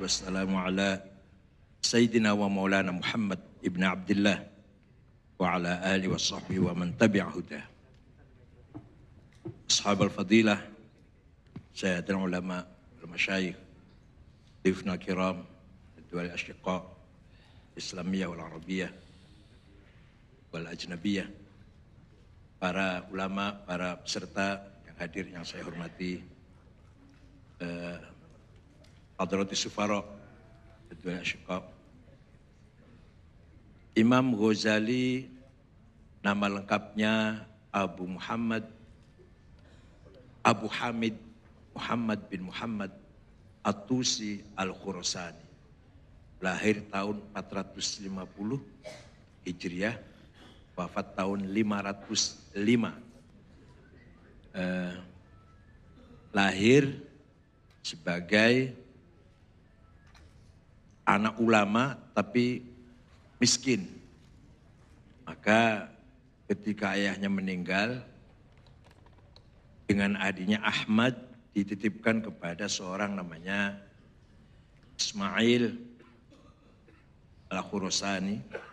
والسلام على سيدنا ومولانا محمد ابن عبد الله وعلى آله وصحبه ومن تبع هداه. أصحاب الفضيلة سيد العلماء المشايخ ضيوفنا الكرام الدول الأشقاء الإسلامية والعربية والأجنبية para ulama, para peserta yang hadir yang saya hormati, eh, Hadrati Sufaro, Kedua Syukab, Imam Ghazali, nama lengkapnya Abu Muhammad, Abu Hamid Muhammad bin Muhammad Atusi Al-Khurasani. Lahir tahun 450 Hijriah, wafat tahun 505. Eh, lahir sebagai anak ulama tapi miskin. Maka ketika ayahnya meninggal, dengan adiknya Ahmad dititipkan kepada seorang namanya Ismail Al-Khurasani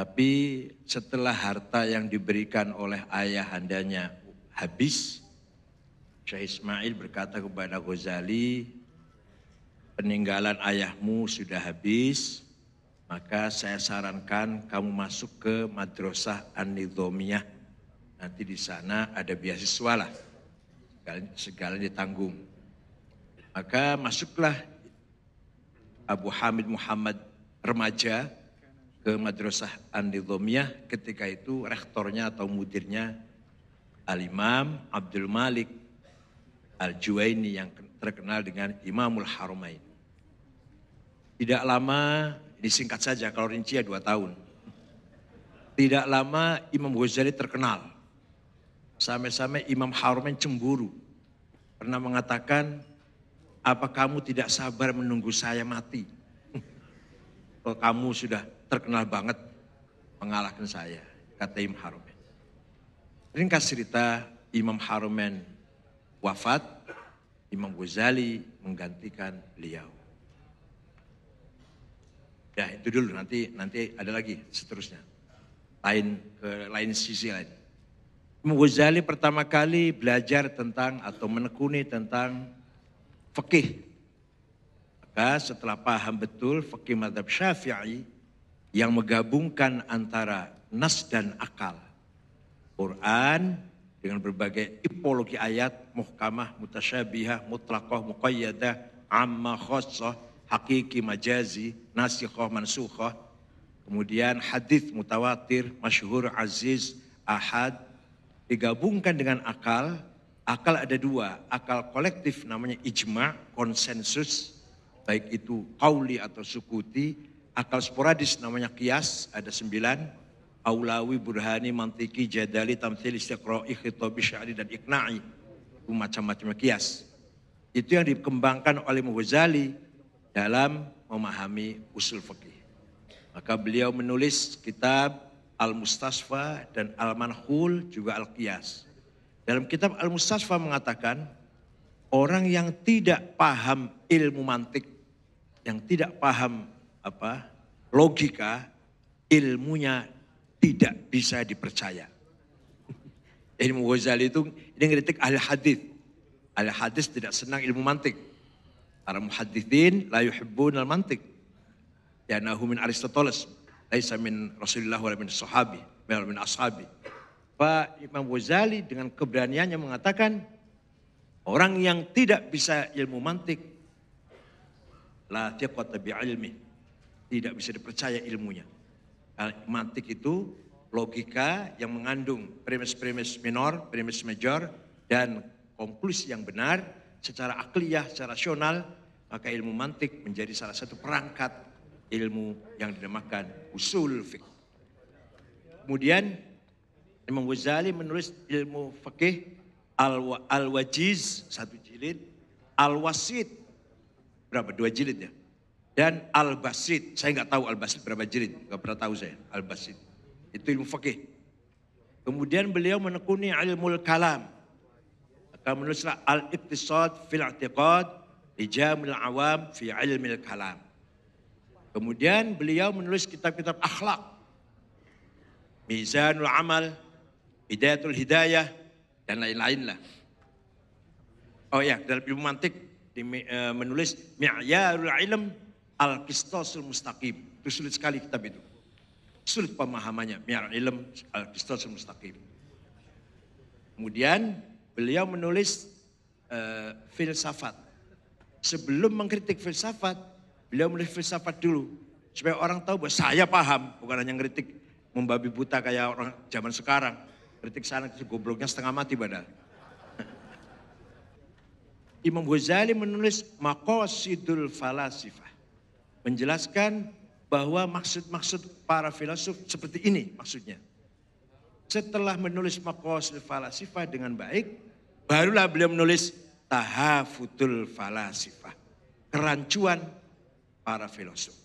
tapi setelah harta yang diberikan oleh ayahandanya habis, Syekh Ismail berkata kepada Ghazali, peninggalan ayahmu sudah habis, maka saya sarankan kamu masuk ke Madrasah An-Nidhomiyah. Nanti di sana ada beasiswa lah, segala, segala ditanggung. Maka masuklah Abu Hamid Muhammad remaja ke Madrasah An-Nidhomiyah ketika itu rektornya atau mudirnya Al-Imam Abdul Malik Al-Juwaini yang terkenal dengan Imamul Haramain. Tidak lama, disingkat saja kalau rincinya dua tahun. Tidak lama Imam Ghazali terkenal. Sampai-sampai Imam Haramain cemburu. Pernah mengatakan, apa kamu tidak sabar menunggu saya mati? Kalau kamu sudah terkenal banget mengalahkan saya, kata Imam Harumen. Ringkas cerita Imam Harumen wafat, Imam Ghazali menggantikan beliau. Ya itu dulu nanti nanti ada lagi seterusnya. Lain ke lain sisi lain. Imam Ghazali pertama kali belajar tentang atau menekuni tentang fikih. Maka setelah paham betul fikih madhab syafi'i, yang menggabungkan antara nas dan akal. Quran dengan berbagai tipologi ayat, muhkamah, mutasyabihah, mutlaqah, muqayyadah, amma khossah, hakiki, majazi, nasikhah, mansukhah. Kemudian hadis mutawatir, masyhur, aziz, ahad. Digabungkan dengan akal, akal ada dua. Akal kolektif namanya ijma, konsensus. Baik itu kauli atau sukuti, akal sporadis namanya kias ada sembilan aulawi burhani mantiki jadali tamthil istiqra'i khitabi sya'ri dan ikna'i itu macam-macam kias itu yang dikembangkan oleh Mughazali dalam memahami usul fikih maka beliau menulis kitab Al-Mustasfa dan Al-Manhul juga Al-Qiyas dalam kitab Al-Mustasfa mengatakan orang yang tidak paham ilmu mantik yang tidak paham apa logika ilmunya tidak bisa dipercaya. Ilmu Ghazali itu ini ngeritik ahli hadis. Ahli hadis tidak senang ilmu mantik. Para muhadithin la yuhibbun al mantik. Ya min Aristoteles. Laisa min Rasulullah wa min sahabi. Min ashabi. Pak Imam Ghazali dengan keberaniannya mengatakan orang yang tidak bisa ilmu mantik la tiqata bi ilmi tidak bisa dipercaya ilmunya. Mantik itu logika yang mengandung premis-premis minor, premis major, dan konklusi yang benar secara akliyah, secara rasional, maka ilmu mantik menjadi salah satu perangkat ilmu yang dinamakan usul fiqh. Kemudian Imam Ghazali menulis ilmu fikih Al-Wajiz satu jilid, Al-Wasid berapa dua jilid ya? Dan Al-Basit, saya nggak tahu Al-Basit berapa jilid, nggak pernah tahu saya Al-Basit. Itu ilmu fikih. Kemudian beliau menekuni ilmu kalam. Akan menulislah Al-Iqtisad fil I'tiqad Lijamil Awam fi Ilmil Kalam. Kemudian beliau menulis kitab-kitab akhlak. Mizanul Amal, Hidayatul Hidayah, dan lain-lain lah. Oh ya, dalam ilmu mantik eh, menulis Mi'yarul Ilm Al-Qistasul Mustaqim. Itu sulit sekali kitab itu. Sulit pemahamannya. Mi'yarul Ilm Al-Qistasul Mustaqim. Kemudian beliau menulis uh, filsafat. Sebelum mengkritik filsafat, beliau menulis filsafat dulu. Supaya orang tahu bahwa saya paham, bukan hanya ngeritik membabi buta kayak orang zaman sekarang. Kritik sana gobloknya setengah mati padahal. Imam Ghazali menulis Maqasidul Falasifah. Menjelaskan bahwa maksud-maksud para filosof seperti ini maksudnya. Setelah menulis Maqasidul Falasifah dengan baik, barulah beliau menulis Tahafutul Falasifah. Kerancuan para filosof.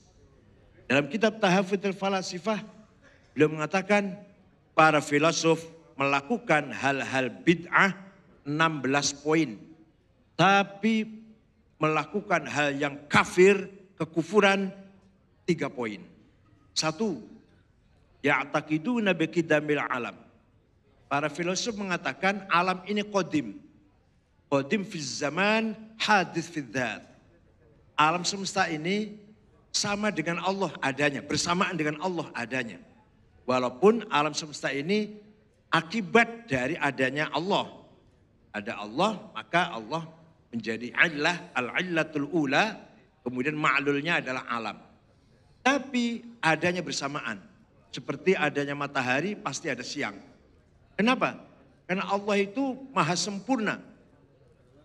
Dalam kitab Tahafutul Falasifah, beliau mengatakan para filosof melakukan hal-hal bid'ah 16 poin tapi melakukan hal yang kafir, kekufuran, tiga poin. Satu, ya'takiduna bikidamil alam. Para filosof mengatakan alam ini kodim. Kodim fi zaman, hadis fi Alam semesta ini sama dengan Allah adanya, bersamaan dengan Allah adanya. Walaupun alam semesta ini akibat dari adanya Allah. Ada Allah, maka Allah menjadi illah, al-illatul ula, kemudian ma'lulnya adalah alam. Tapi adanya bersamaan. Seperti adanya matahari pasti ada siang. Kenapa? Karena Allah itu maha sempurna.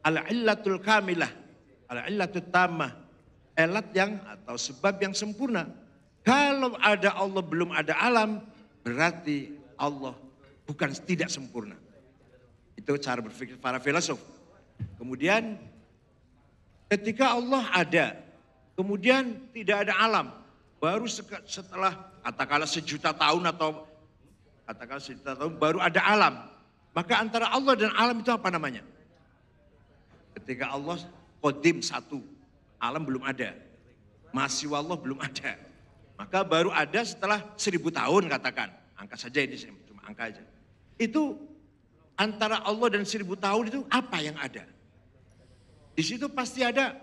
Al-illatul kamilah, al-illatul tamah. Elat yang atau sebab yang sempurna. Kalau ada Allah belum ada alam, berarti Allah bukan tidak sempurna. Itu cara berpikir para filosof. Kemudian ketika Allah ada, kemudian tidak ada alam, baru setelah katakanlah sejuta tahun atau katakanlah sejuta tahun baru ada alam. Maka antara Allah dan alam itu apa namanya? Ketika Allah kodim satu, alam belum ada. Masih Allah belum ada. Maka baru ada setelah seribu tahun katakan. Angka saja ini cuma angka aja. Itu antara Allah dan seribu tahun itu apa yang ada? Di situ pasti ada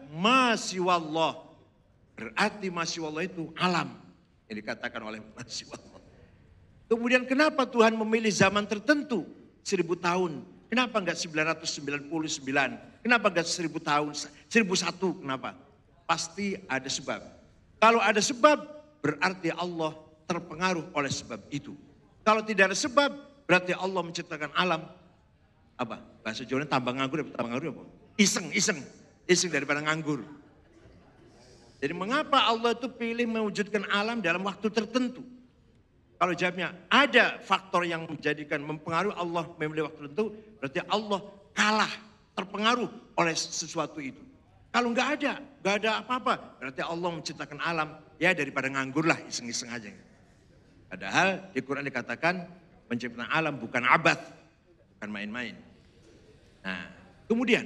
Allah. Berarti Allah itu alam. Yang dikatakan oleh Allah. Kemudian kenapa Tuhan memilih zaman tertentu? Seribu tahun. Kenapa enggak 999? Kenapa enggak seribu tahun? Seribu satu, kenapa? Pasti ada sebab. Kalau ada sebab, berarti Allah terpengaruh oleh sebab itu. Kalau tidak ada sebab, berarti Allah menciptakan alam apa? Bahasa Jawa tambah nganggur, tambah nganggur apa? Iseng, iseng. Iseng daripada nganggur. Jadi mengapa Allah itu pilih mewujudkan alam dalam waktu tertentu? Kalau jawabnya ada faktor yang menjadikan mempengaruhi Allah memilih waktu tertentu, berarti Allah kalah, terpengaruh oleh sesuatu itu. Kalau nggak ada, nggak ada apa-apa, berarti Allah menciptakan alam ya daripada nganggur lah, iseng-iseng aja. Padahal di Quran dikatakan menciptakan alam bukan abad, bukan main-main. Nah, kemudian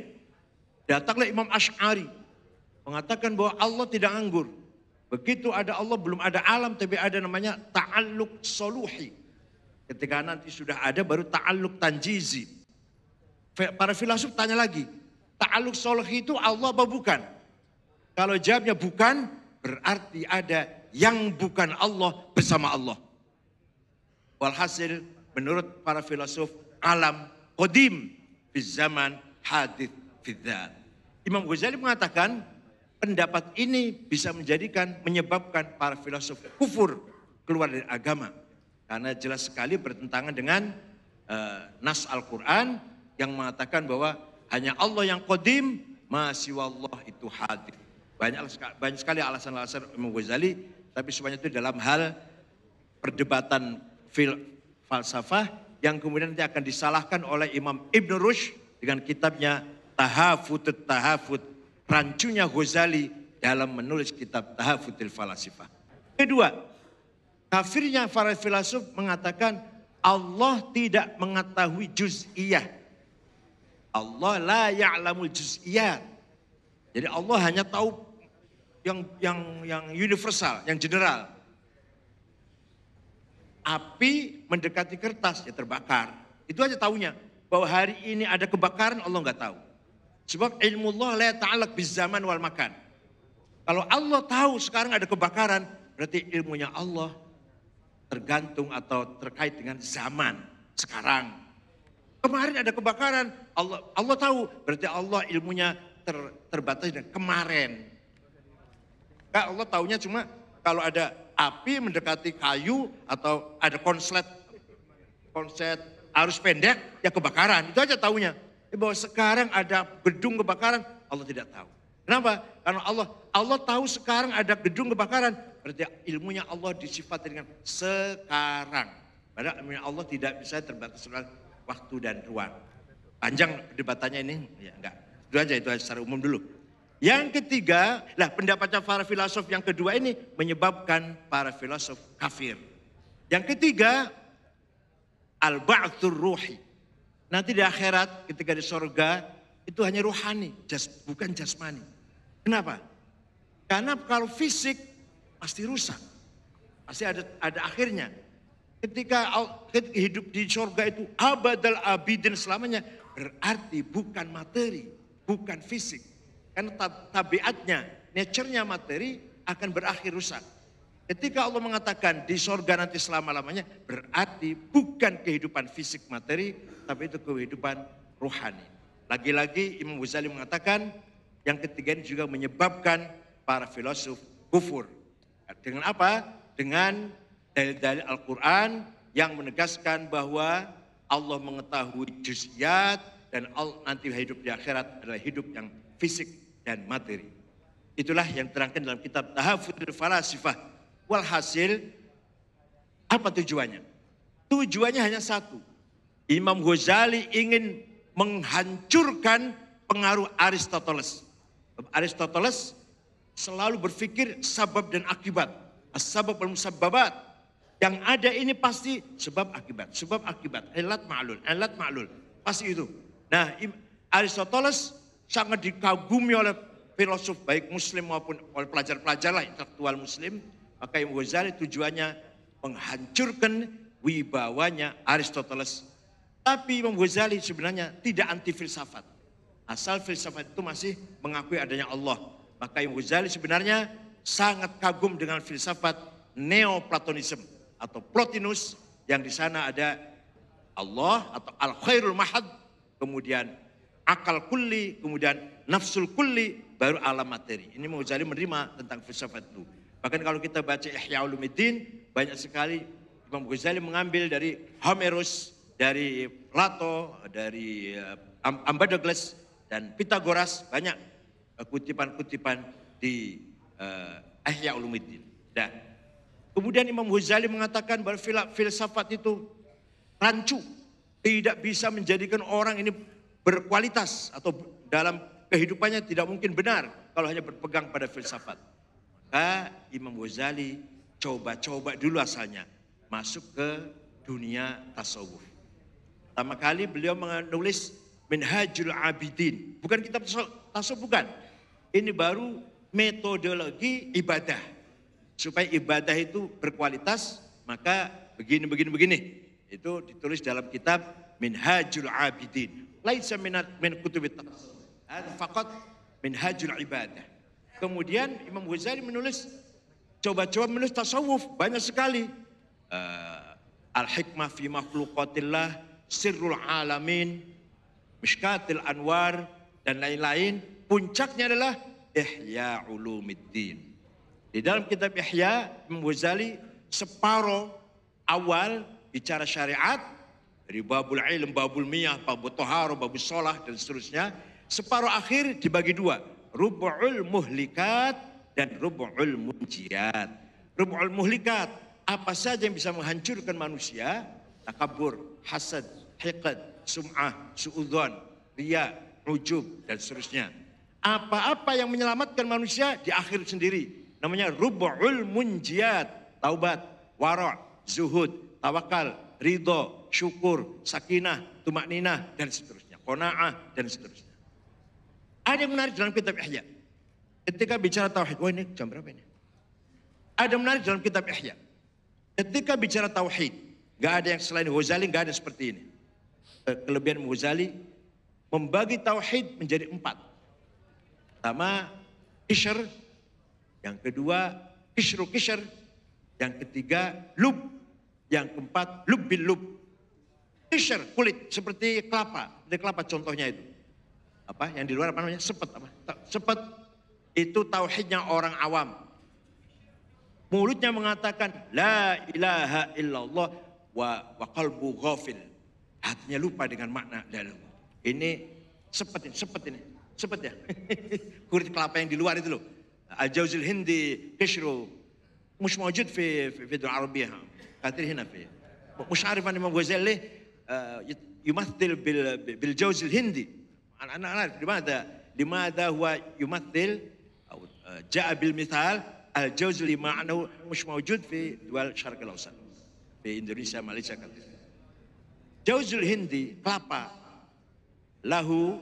datanglah Imam Ash'ari mengatakan bahwa Allah tidak anggur. Begitu ada Allah belum ada alam tapi ada namanya ta'alluq soluhi. Ketika nanti sudah ada baru ta'alluq tanjizi. Para filosof tanya lagi, ta'alluq soluhi itu Allah apa bukan? Kalau jawabnya bukan, berarti ada yang bukan Allah bersama Allah. Walhasil menurut para filosof alam kodim fi zaman hadith fidzat. Imam Ghazali mengatakan pendapat ini bisa menjadikan menyebabkan para filosof kufur keluar dari agama karena jelas sekali bertentangan dengan uh, nas Al-Qur'an yang mengatakan bahwa hanya Allah yang kodim, masih Allah itu hadir. Banyak, banyak sekali alasan-alasan Imam Ghazali, tapi semuanya itu dalam hal perdebatan fil, falsafah yang kemudian nanti akan disalahkan oleh Imam Ibn Rushd dengan kitabnya Tahafut Tahafut, rancunya Ghazali dalam menulis kitab Tahafutil Falasifah. Kedua, kafirnya para filosof mengatakan Allah tidak mengetahui juz'iyah. Allah la ya'lamul juz'iyat. Jadi Allah hanya tahu yang yang yang universal, yang general. Api mendekati kertas ya terbakar. Itu aja tahunya. Bahwa hari ini ada kebakaran Allah nggak tahu. Sebab ilmu Allah la ta'alak biz zaman wal makan. Kalau Allah tahu sekarang ada kebakaran, berarti ilmunya Allah tergantung atau terkait dengan zaman sekarang. Kemarin ada kebakaran, Allah Allah tahu, berarti Allah ilmunya ter, terbatas dengan kemarin. Kak Allah tahunya cuma kalau ada api mendekati kayu atau ada konslet konslet arus pendek ya kebakaran itu aja tahunya. Ya, bahwa sekarang ada gedung kebakaran Allah tidak tahu. Kenapa? Karena Allah Allah tahu sekarang ada gedung kebakaran berarti ilmunya Allah disifat dengan sekarang. Padahal Allah tidak bisa terbatas waktu dan ruang. Panjang debatannya ini, ya enggak. Itu aja itu aja secara umum dulu. Yang ketiga, lah pendapatnya para filosof yang kedua ini menyebabkan para filosof kafir. Yang ketiga, al-ba'thur ruhi. Nanti di akhirat ketika di sorga itu hanya rohani, jas, bukan jasmani. Kenapa? Karena kalau fisik pasti rusak. Pasti ada ada akhirnya. Ketika hidup di sorga itu abadal abidin selamanya berarti bukan materi, bukan fisik karena tabiatnya, nature-nya materi akan berakhir rusak. Ketika Allah mengatakan di sorga nanti selama-lamanya, berarti bukan kehidupan fisik materi, tapi itu kehidupan rohani. Lagi-lagi Imam Ghazali mengatakan, yang ketiga ini juga menyebabkan para filosof kufur. Dengan apa? Dengan dalil-dalil Al-Quran yang menegaskan bahwa Allah mengetahui juz'iyat dan nanti hidup di akhirat adalah hidup yang fisik dan materi. Itulah yang terangkan dalam kitab Tahafudul Falasifah. Walhasil, apa tujuannya? Tujuannya hanya satu. Imam Ghazali ingin menghancurkan pengaruh Aristoteles. Aristoteles selalu berpikir sabab dan akibat. As-sabab al-musabbabat. Yang ada ini pasti sebab akibat. Sebab akibat. Elat ma'lul. Elat ma'lul. Pasti itu. Nah Aristoteles sangat dikagumi oleh filosof baik muslim maupun oleh pelajar-pelajar lah intelektual muslim. Maka Imam Ghazali tujuannya menghancurkan wibawanya Aristoteles. Tapi Imam Ghazali sebenarnya tidak anti filsafat. Asal filsafat itu masih mengakui adanya Allah. Maka Imam Ghazali sebenarnya sangat kagum dengan filsafat Neoplatonisme atau Plotinus yang di sana ada Allah atau Al-Khairul Mahad, kemudian akal kulli, kemudian nafsul kulli, baru alam materi. Ini mau jadi menerima tentang filsafat itu. Bahkan kalau kita baca Ihya Ulumuddin, banyak sekali Imam Ghazali mengambil dari Homerus, dari Plato, dari eh, Ambadogles, dan Pitagoras, banyak eh, kutipan-kutipan di uh, Ihya Ulumuddin. Dan kemudian Imam Ghazali mengatakan bahwa filsafat itu rancu, tidak bisa menjadikan orang ini berkualitas atau dalam kehidupannya tidak mungkin benar kalau hanya berpegang pada filsafat. Maka Imam Ghazali coba-coba dulu asalnya masuk ke dunia tasawuf. Pertama kali beliau menulis Minhajul Abidin. Bukan kitab tasawuf, bukan. Ini baru metodologi ibadah. Supaya ibadah itu berkualitas, maka begini, begini, begini. Itu ditulis dalam kitab Minhajul Abidin laisa minat min kutubit Ada fakat hajul ibadah. Kemudian Imam Ghazali menulis coba-coba menulis tasawuf banyak sekali. Uh, Al-hikmah fi makhluqatillah, sirrul alamin, mishkatil anwar dan lain-lain. Puncaknya adalah Ihya Ulumiddin. Di dalam kitab Ihya Imam Ghazali awal bicara syariat dari babul ilm, babul miyah, babul toharo, babul sholah dan seterusnya. Separuh akhir dibagi dua. Rubu'ul muhlikat dan rubu'ul munjiat. Rubu'ul muhlikat, apa saja yang bisa menghancurkan manusia. Takabur, hasad, hiqad, sum'ah, su'udhan, riya, ujub dan seterusnya. Apa-apa yang menyelamatkan manusia di akhir sendiri. Namanya rubu'ul munjiat. Taubat, wara' zuhud, tawakal, ridho, syukur, sakinah, tumak ninah, dan seterusnya. Kona'ah, dan seterusnya. Ada yang menarik dalam kitab Ihya. Ketika bicara tauhid, wah ini jam berapa ini? Ada yang menarik dalam kitab Ihya. Ketika bicara tauhid, gak ada yang selain Ghazali, gak ada seperti ini. Kelebihan Ghazali membagi tauhid menjadi empat. Pertama, kishr. Yang kedua, kishru kishr. Yang ketiga, lub. Yang keempat, lub bil lub. Kishr, kulit. Seperti kelapa. Seperti kelapa contohnya itu. Apa? Yang di luar apa namanya? Sepet. Apa? Sepet itu tauhidnya orang awam. Mulutnya mengatakan, La ilaha illallah wa, wa qalbu ghafil. Hatinya lupa dengan makna. Ini sepet ini, sepet ini. Sepet ya. Kulit kelapa yang di luar itu loh. الجوز الهندي قشره مش موجود في في الفيديو العربية. كثير هنا في مش عارف أنا الإمام غزالي يمثل بالجوز الهندي. أنا أعرف لماذا لماذا هو يمثل أو جاء بالمثال الجوز اللي معناه مش موجود في دول الشرق الأوسط. في إندونيسيا ماليزيا كثير جوز الهندي kelapa له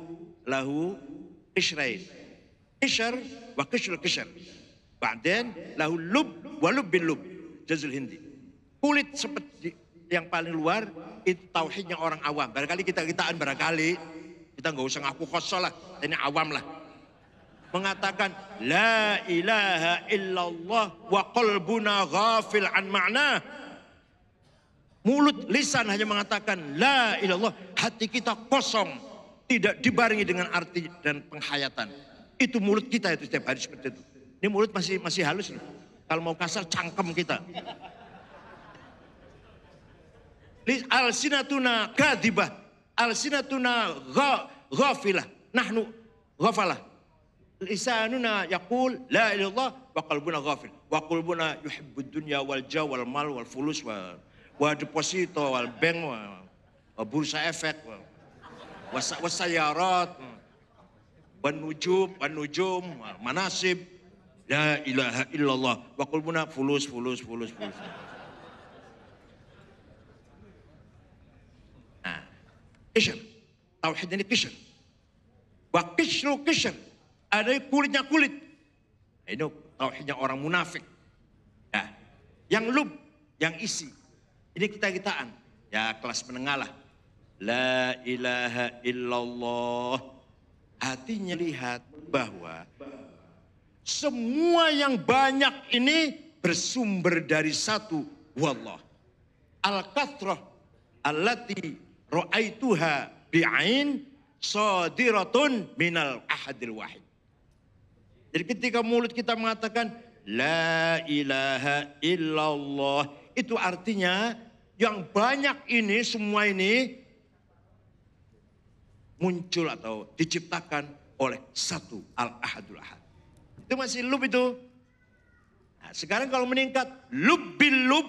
له قشرين قشر وقشر القشر بعدين له اللب ولب اللب jazul hindi kulit seperti yang paling luar itu tauhidnya orang awam barangkali kita kitaan barangkali kita nggak usah ngaku kosong lah ini awam lah mengatakan la ilaha illallah wa qalbuna ghafil an ma'na mulut lisan hanya mengatakan la ilallah hati kita kosong tidak dibarengi dengan arti dan penghayatan itu mulut kita itu setiap hari seperti itu. Ini mulut masih masih halus nih. Kalau mau kasar cangkem kita. Al sinatuna kadibah. Al sinatuna ghafilah. Nahnu ghafalah. Lisanuna yaqul la ilallah wa qalbuna ghafil. Wa qalbuna yuhibbud dunya wal jaw wal mal wal fulus wa wa deposito wal bank wa, wa bursa efek wa, wa, wa sayarat. Wanujum, wanujum, manasib. La ilaha illallah. Wa qulbuna fulus, fulus, fulus, fulus. Nah, kishr. Tauhid ini kishr. Wa kishru kishr. Ada kulitnya kulit. Nah, ini tauhidnya orang munafik. Ya. Yang lub, yang isi. Ini kita-kitaan. Ya kelas menengah lah. La ilaha illallah hatinya lihat bahwa semua yang banyak ini bersumber dari satu wallah. Al-kathrah allati ra'aituha bi'ain sadiratun minal ahadil wahid. Jadi ketika mulut kita mengatakan la ilaha illallah itu artinya yang banyak ini semua ini muncul atau diciptakan oleh satu al-ahadul ahad. Itu masih lub itu. Nah, sekarang kalau meningkat lub bil lub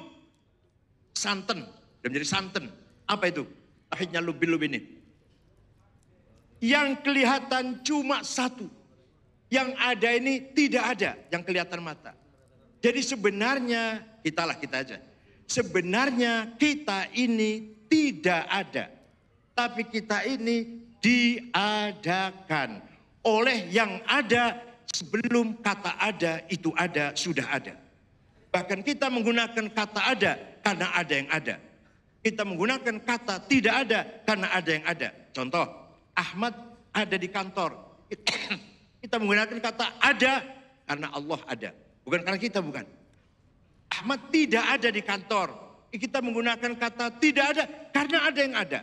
santen dan menjadi santen. Apa itu? Akhirnya lub bil lub ini. Yang kelihatan cuma satu. Yang ada ini tidak ada yang kelihatan mata. Jadi sebenarnya kitalah kita aja. Sebenarnya kita ini tidak ada. Tapi kita ini diadakan oleh yang ada sebelum kata ada itu ada sudah ada. Bahkan kita menggunakan kata ada karena ada yang ada. Kita menggunakan kata tidak ada karena ada yang ada. Contoh, Ahmad ada di kantor. kita menggunakan kata ada karena Allah ada. Bukan karena kita bukan. Ahmad tidak ada di kantor. Kita menggunakan kata tidak ada karena ada yang ada.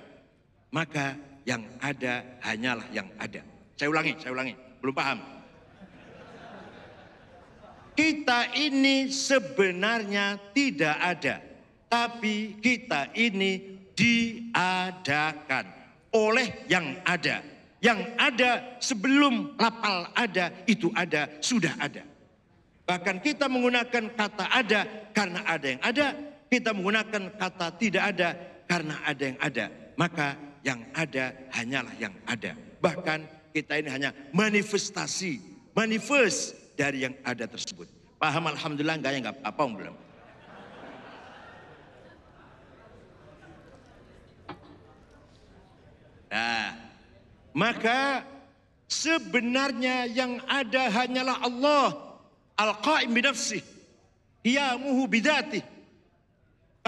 Maka yang ada hanyalah yang ada. Saya ulangi, saya ulangi. Belum paham. Kita ini sebenarnya tidak ada. Tapi kita ini diadakan oleh yang ada. Yang ada sebelum lapal ada, itu ada, sudah ada. Bahkan kita menggunakan kata ada karena ada yang ada. Kita menggunakan kata tidak ada karena ada yang ada. Maka yang ada hanyalah yang ada. Bahkan kita ini hanya manifestasi, manifest dari yang ada tersebut. Paham alhamdulillah enggak ya enggak apa-apa belum. Nah, maka sebenarnya yang ada hanyalah Allah. Al-Qa'im binafsih. Qiyamuhu bidatih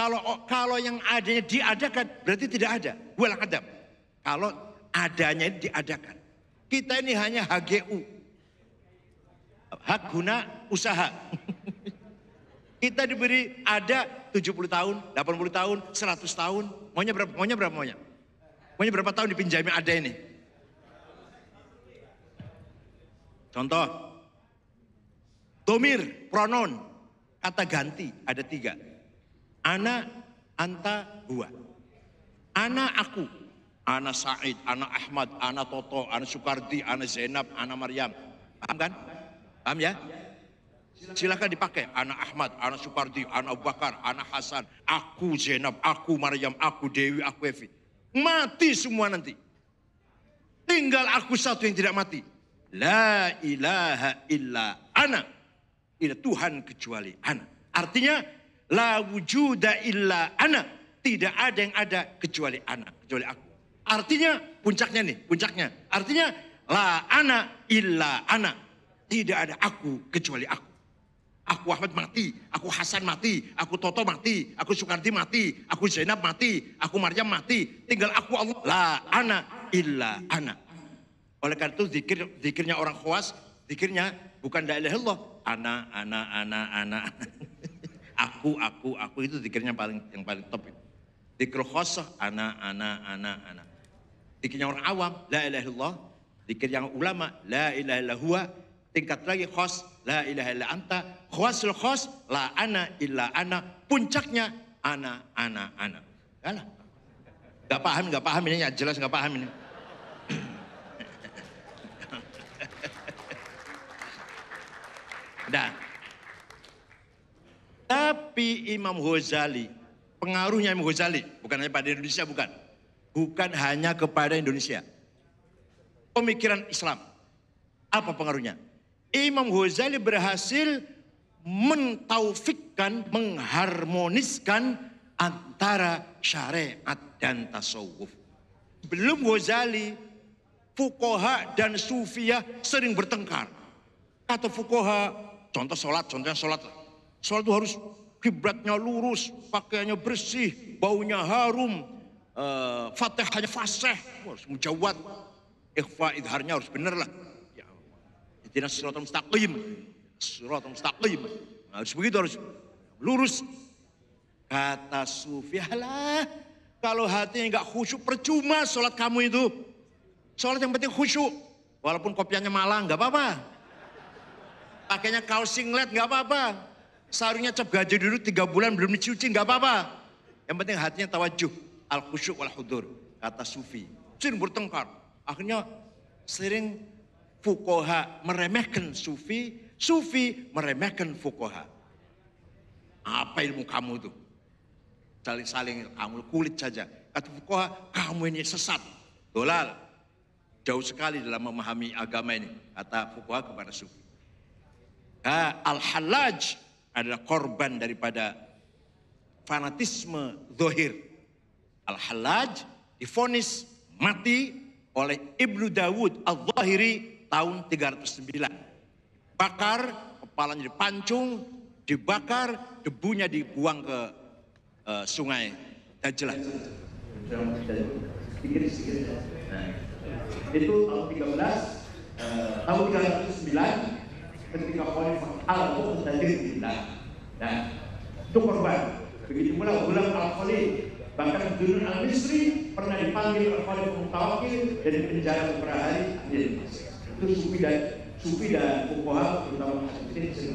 kalau kalau yang adanya diadakan berarti tidak ada. Wal adam. Kalau adanya diadakan. Kita ini hanya HGU. Hak guna usaha. Kita diberi ada 70 tahun, 80 tahun, 100 tahun. Maunya berapa? Maunya berapa maunya? Maunya berapa tahun dipinjami ada ini? Contoh. Domir, pronon, kata ganti ada tiga. Ana, anta, huwa. Ana aku. Ana Said, Ana Ahmad, Ana Toto, Ana Sukardi, Ana Zainab, Ana Maryam. Paham kan? Paham ya? Silakan dipakai. Anak Ahmad, anak Supardi, anak Bakar, anak Hasan, aku Zainab, aku Maryam, aku Dewi, aku Evi. Mati semua nanti. Tinggal aku satu yang tidak mati. La ilaha illa ana. Tidak Tuhan kecuali ana. Artinya la wujuda illa ana. Tidak ada yang ada kecuali ana, kecuali aku. Artinya puncaknya nih, puncaknya. Artinya la ana illa ana. Tidak ada aku kecuali aku. Aku Ahmad mati, aku Hasan mati, aku Toto mati, aku Soekardi mati, aku Zainab mati, aku Maryam mati. Tinggal aku Allah. La ana illa ana. Oleh karena itu zikir, zikirnya orang khawas, zikirnya bukan la ilaha illallah. Ana, ana, ana, ana. Aku, aku, aku itu zikirnya paling yang paling top. Zikir khasah, ana, ana, ana, ana. Zikirnya orang awam, la ilaha illallah. Zikir yang ulama, la ilaha illallah tingkat lagi khos la ilaha illa anta khosul khos la ana illa ana puncaknya ana ana ana Alah. Gak paham, gak paham ini jelas gak paham ini. Nah, tapi Imam Ghazali, pengaruhnya Imam Ghazali, bukan hanya pada Indonesia, bukan. Bukan hanya kepada Indonesia. Pemikiran Islam. Apa pengaruhnya? Imam Ghazali berhasil mentaufikkan, mengharmoniskan antara syariat dan tasawuf. Belum Ghazali, Fukoha dan Sufiyah sering bertengkar. Kata Fukoha, contoh sholat, contohnya sholat. Sholat itu harus kiblatnya lurus, pakaiannya bersih, baunya harum, uh, fatihahnya fasih, harus mujawad, ikhfa idharnya harus benar lah Ihdinas siratal mustaqim. Siratal mustaqim. Harus begitu harus lurus. Kata Sufi, lah kalau hatinya nggak khusyuk percuma sholat kamu itu. Sholat yang penting khusyuk. Walaupun kopiannya malang nggak apa-apa. Pakainya kaos singlet nggak apa-apa. Sarungnya cap gaji dulu tiga bulan belum dicuci nggak apa-apa. Yang penting hatinya tawajuh. Al khusyuk wal hudur. Kata Sufi. Sering bertengkar. Akhirnya sering fukoha meremehkan sufi, sufi meremehkan fukoha. Apa ilmu kamu itu? Saling-saling kamu kulit saja. Kata fukoha, kamu ini sesat. Dolal. Jauh sekali dalam memahami agama ini. Kata fukoha kepada sufi. Al-Halaj adalah korban daripada fanatisme zohir. Al-Halaj difonis mati oleh Ibnu Dawud Al-Zahiri tahun 309. Bakar, kepalanya dipancung, dibakar, debunya dibuang ke uh, sungai Dajlah. Itu tahun 13, uh, eh, tahun 309 ketika Khalifah Al-Muqtadir Nah, itu korban. Begitu pula Gulam Al-Khalid Bahkan Dunun Al-Misri pernah dipanggil Khalifah Mutawakil dan dipenjara beberapa hari. Itu sufi dan sufi dan fuqaha terutama hadis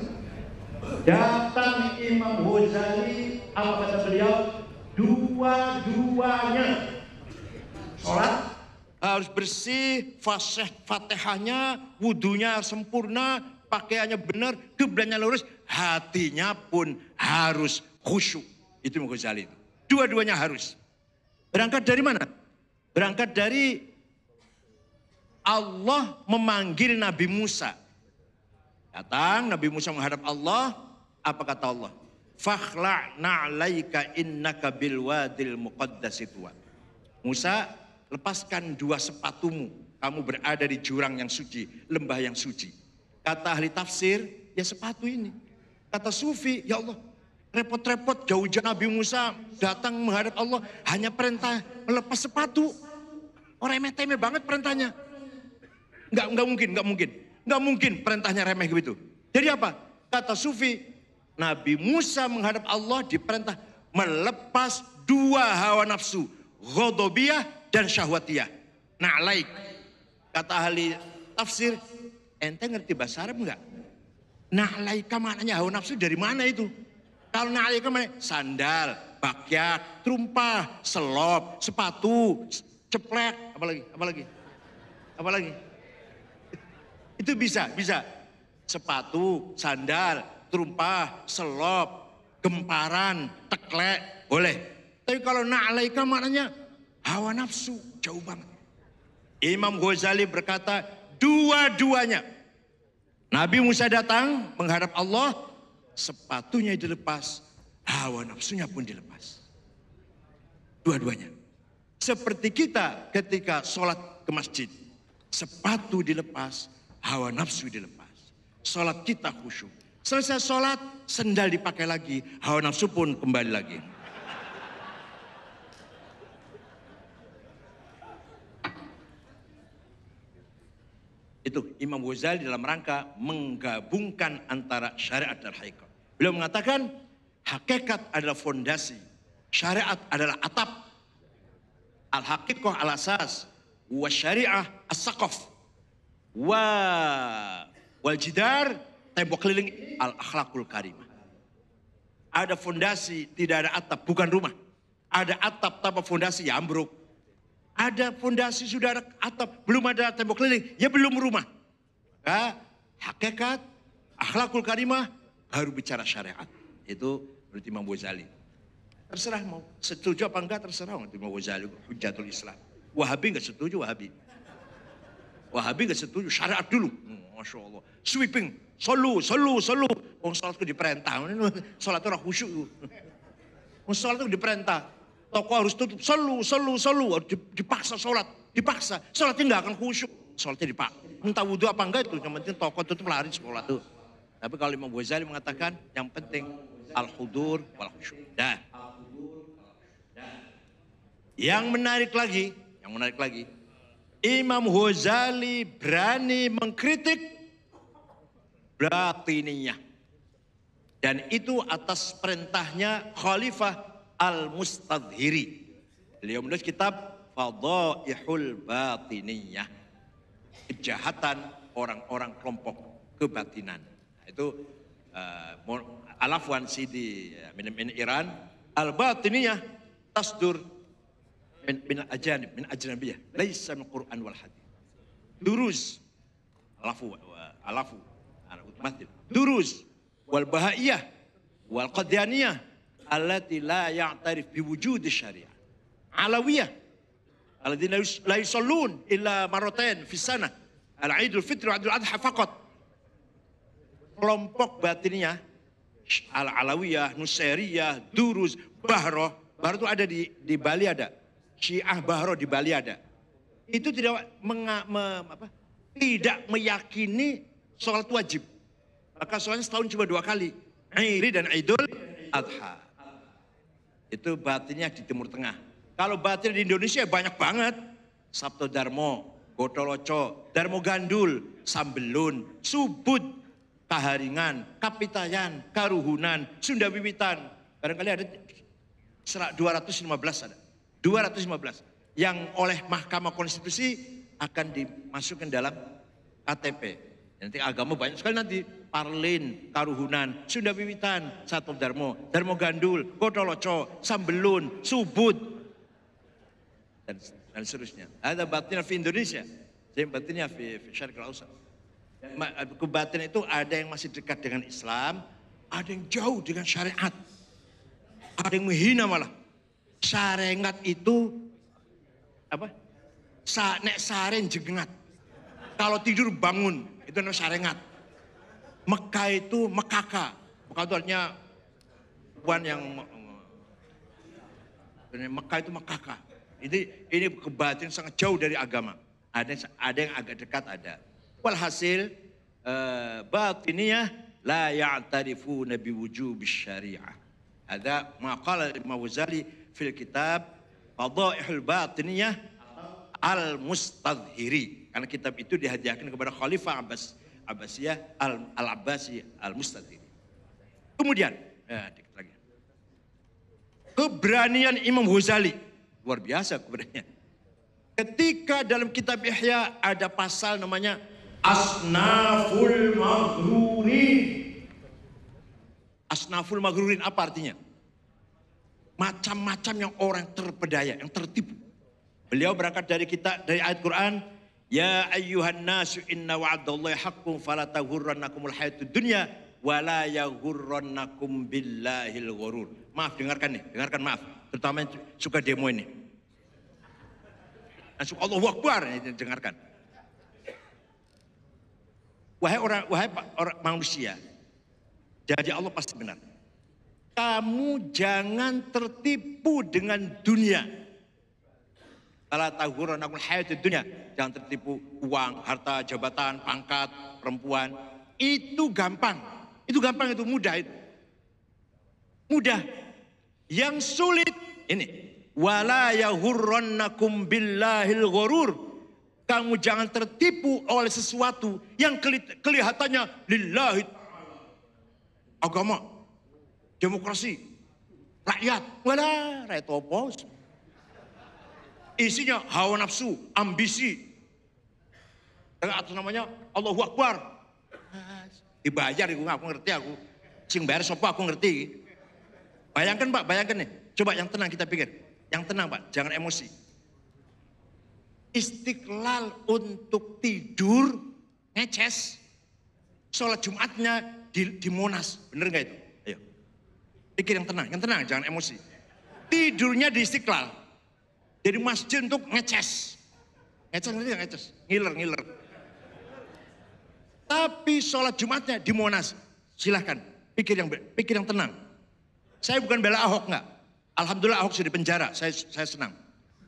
datang Imam Ghazali apa kata beliau? Dua-duanya. Sholat harus bersih fasih fatihahnya wudhunya sempurna pakaiannya benar kiblatnya lurus hatinya pun harus khusyuk. Itu Imam Ghazali itu. Dua-duanya harus. Berangkat dari mana? Berangkat dari Allah memanggil Nabi Musa. Datang Nabi Musa menghadap Allah, apa kata Allah? Fakhla' na'laika innaka bil wadil muqaddas Musa, lepaskan dua sepatumu. Kamu berada di jurang yang suci, lembah yang suci. Kata ahli tafsir, ya sepatu ini. Kata sufi, ya Allah, repot-repot jauh-jauh Nabi Musa datang menghadap Allah hanya perintah melepas sepatu. Orang remeh-temeh banget perintahnya. Enggak, enggak mungkin, enggak mungkin. Enggak mungkin perintahnya remeh begitu. Jadi apa? Kata sufi, Nabi Musa menghadap Allah diperintah melepas dua hawa nafsu. Ghodobiyah dan syahwatiyah. Na'laik. Kata ahli tafsir, ente ngerti bahasa Arab enggak? Na'laika maknanya hawa nafsu dari mana itu? Kalau na'laika mana? Sandal, bakyat, trumpah, selop, sepatu, ceplek, apalagi, apalagi, apalagi. Itu bisa, bisa. Sepatu, sandal, trumpah, selop, gemparan, teklek, boleh. Tapi kalau na'laika maknanya hawa nafsu, jauh banget. Imam Ghazali berkata, dua-duanya. Nabi Musa datang menghadap Allah, sepatunya dilepas, hawa nafsunya pun dilepas. Dua-duanya. Seperti kita ketika sholat ke masjid, sepatu dilepas, hawa nafsu dilepas. Sholat kita khusyuk. Selesai sholat, sendal dipakai lagi, hawa nafsu pun kembali lagi. Itu Imam Ghazali dalam rangka menggabungkan antara syariat dan hakikat. Beliau mengatakan hakikat adalah fondasi, syariat adalah atap. Al-haqiqah al-asas, wa syariah as-saqaf. Wa wal jidar tembok keliling al-akhlakul karimah. Ada fondasi, tidak ada atap, bukan rumah. Ada atap tanpa fondasi, ya ambruk. Ada fondasi sudah ada atap, belum ada tembok keliling, ya belum rumah. Maka hakikat, akhlakul karimah, baru bicara syariat. Itu menurut Imam Ghazali. Terserah mau setuju apa enggak terserah menurut Imam Ghazali, hujatul Islam. Wahabi enggak setuju Wahabi. Wahabi enggak setuju syariat dulu. Masya Allah. Sweeping, solu, solu, solu. Wong sholat itu diperintah. Sholat itu khusyuk. Wong sholat itu diperintah. Toko harus tutup, selu, selu, selu. Dipaksa sholat, dipaksa. Sholatnya nggak akan khusyuk. Sholatnya dipak. Entah wudhu apa enggak itu. Yang penting toko tutup lari sekolah tuh. Tapi kalau Imam Ghazali mengatakan yang penting al-hudur wal khusyuk. Dah. Yang menarik lagi, yang menarik lagi, Imam Ghazali berani mengkritik batininya. Dan itu atas perintahnya Khalifah Al-Mustadhiri. Beliau menulis kitab Fadaihul Batiniyah. Kejahatan orang-orang kelompok kebatinan. Nah, itu uh, Al-Afwan Sidi min, min Iran. Al-Batiniyah tasdur min, min ajanib, min ajnabiyah. Laisa min Quran wal hadith. Durus. Alafu, alafu. Durus. Wal bahaiyah. Wal qadyaniyah allati la ya'tarif biwujud syariah. Alawiyah. Alladzina la yusallun illa marratain fi sana. Al-Idul Fitri wa Adha faqat. Kelompok batinnya Al-Alawiyah, Nusairiyah, Durus, Bahro. Bahro itu ada di, di Bali ada. Syiah Bahro di Bali ada. Itu tidak menga, me, apa, tidak meyakini sholat wajib. Maka sholatnya setahun cuma dua kali. Iri dan Idul Adha. Itu batinnya di Timur Tengah. Kalau batin di Indonesia banyak banget. Sabto Darmo, Gotoloco, Darmo Gandul, Sambelun, Subut, Kaharingan, Kapitayan, Karuhunan, Sunda Wiwitan. Barangkali ada 215 ada. 215 yang oleh Mahkamah Konstitusi akan dimasukkan dalam KTP. Nanti agama banyak sekali nanti. Parlin, Karuhunan, Sunda Wiwitan, Sato Darmo, Darmo Gandul, Kotoloco, Sambelun, Subut, dan, dan seterusnya. Ada batinnya di Indonesia. Jadi batinnya di, di Syarq al Kebatin itu ada yang masih dekat dengan Islam, ada yang jauh dengan syariat. Ada yang menghina malah. Sarengat itu apa? Sa, nek saren jengat. Kalau tidur bangun, itu namanya sarengat. Mekah itu Mekaka. Mekah itu artinya yang Mekah itu Mekaka. Ini ini kebatin sangat jauh dari agama. Ada ada yang agak dekat ada. Walhasil uh, batiniyah la ya'tarifuna biwujub syariah. Ada maqala Imam Ghazali fil kitab Fadaihul Batiniyah Al-Mustadhiri. Karena kitab itu dihadiahkan kepada Khalifah Abbas Abbasiyah Al-Abbasi Al-Mustadhiri. Kemudian, ya, dikit lagi. Keberanian Imam Ghazali luar biasa keberanian. Ketika dalam kitab Ihya ada pasal namanya Asnaful Maghrurin. Asnaful Maghrurin apa artinya? Macam-macam yang orang terpedaya, yang tertipu. Beliau berangkat dari kita dari ayat Quran, Ya ayyuhan nasu inna wa'adallahi haqqun fala taghurrannakumul hayatud dunya wala yaghurrannakum billahil ghurur. Maaf dengarkan nih, dengarkan maaf. Terutama yang suka demo ini. Langsung Allahu Akbar dengarkan. Wahai orang wahai orang manusia, jadi Allah pasti benar. Kamu jangan tertipu dengan dunia. Kalau tahuran aku hayat dunia, jangan tertipu uang, harta, jabatan, pangkat, perempuan. Itu gampang. Itu gampang, itu mudah itu. Mudah. Yang sulit ini wala yahurrannakum billahil ghurur. Kamu jangan tertipu oleh sesuatu yang kelihatannya lillahi agama, demokrasi, rakyat. Wala, rakyat apa? Isinya hawa nafsu, ambisi. Atau namanya Allahu Akbar. Dibayar aku, aku ngerti aku. Sing bayar sopo aku ngerti. Bayangkan Pak, bayangkan nih. Coba yang tenang kita pikir. Yang tenang Pak, jangan emosi. Istiqlal untuk tidur, ngeces. Sholat Jumatnya di, di Monas, bener nggak itu? Ayo. Pikir yang tenang, yang tenang, jangan emosi. Tidurnya di Istiqlal. Jadi masjid untuk ngeces. Ngeces, ngeces, ngeces. Ngiler, ngiler. Tapi sholat Jumatnya di Monas. Silahkan, pikir yang pikir yang tenang. Saya bukan bela Ahok nggak. Alhamdulillah Ahok sudah di penjara, saya, saya senang.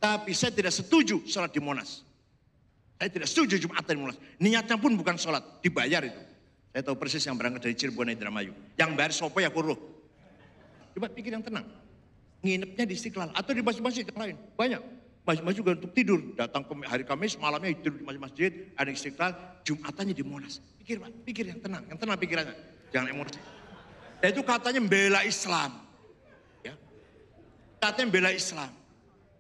Tapi saya tidak setuju sholat di Monas. Saya tidak setuju Jumatan di Monas. Niatnya pun bukan sholat, dibayar itu. Saya tahu persis yang berangkat dari Cirebon Indramayu. Yang bayar sopo ya kuruh. Coba pikir yang tenang. Nginepnya di Istiqlal atau di masjid-masjid yang lain. Banyak. Masjid-masjid juga untuk tidur. Datang ke hari Kamis, malamnya tidur di masjid-masjid. Ada Istiqlal, Jumatannya di Monas. Pikir Pak, pikir yang tenang. Yang tenang pikirannya. Jangan emosi. Dan itu katanya membela Islam katanya bela Islam.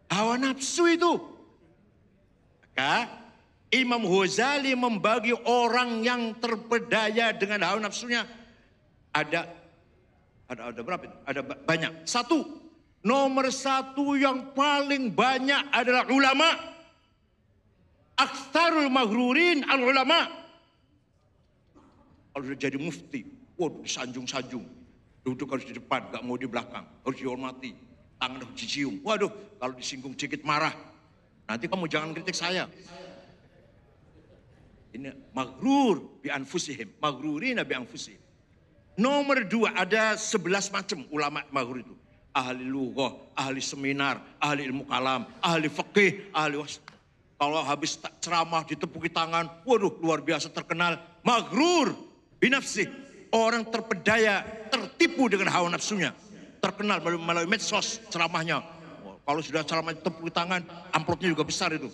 Hawa nafsu itu. Maka Imam Ghazali membagi orang yang terpedaya dengan hawa nafsunya. Ada ada ada berapa? Ada banyak. Satu, nomor satu yang paling banyak adalah ulama. Aksarul maghrurin al ulama. Sudah jadi mufti, waduh disanjung-sanjung. Duduk harus di depan, gak mau di belakang, harus dihormati tangan harus dicium. Waduh, kalau disinggung sedikit marah. Nanti kamu jangan kritik saya. Ini magrur bi anfusihim. Magrurina bi anfusihim. Nomor dua, ada sebelas macam ulama magrur itu. Ahli lughah, ahli seminar, ahli ilmu kalam, ahli fikih, ahli was. Kalau habis ceramah ditepuki tangan, waduh luar biasa terkenal. Magrur binafsih. Orang terpedaya, tertipu dengan hawa nafsunya terkenal melalui, medsos ceramahnya. Kalau sudah ceramah tepuk tangan, amplopnya juga besar itu.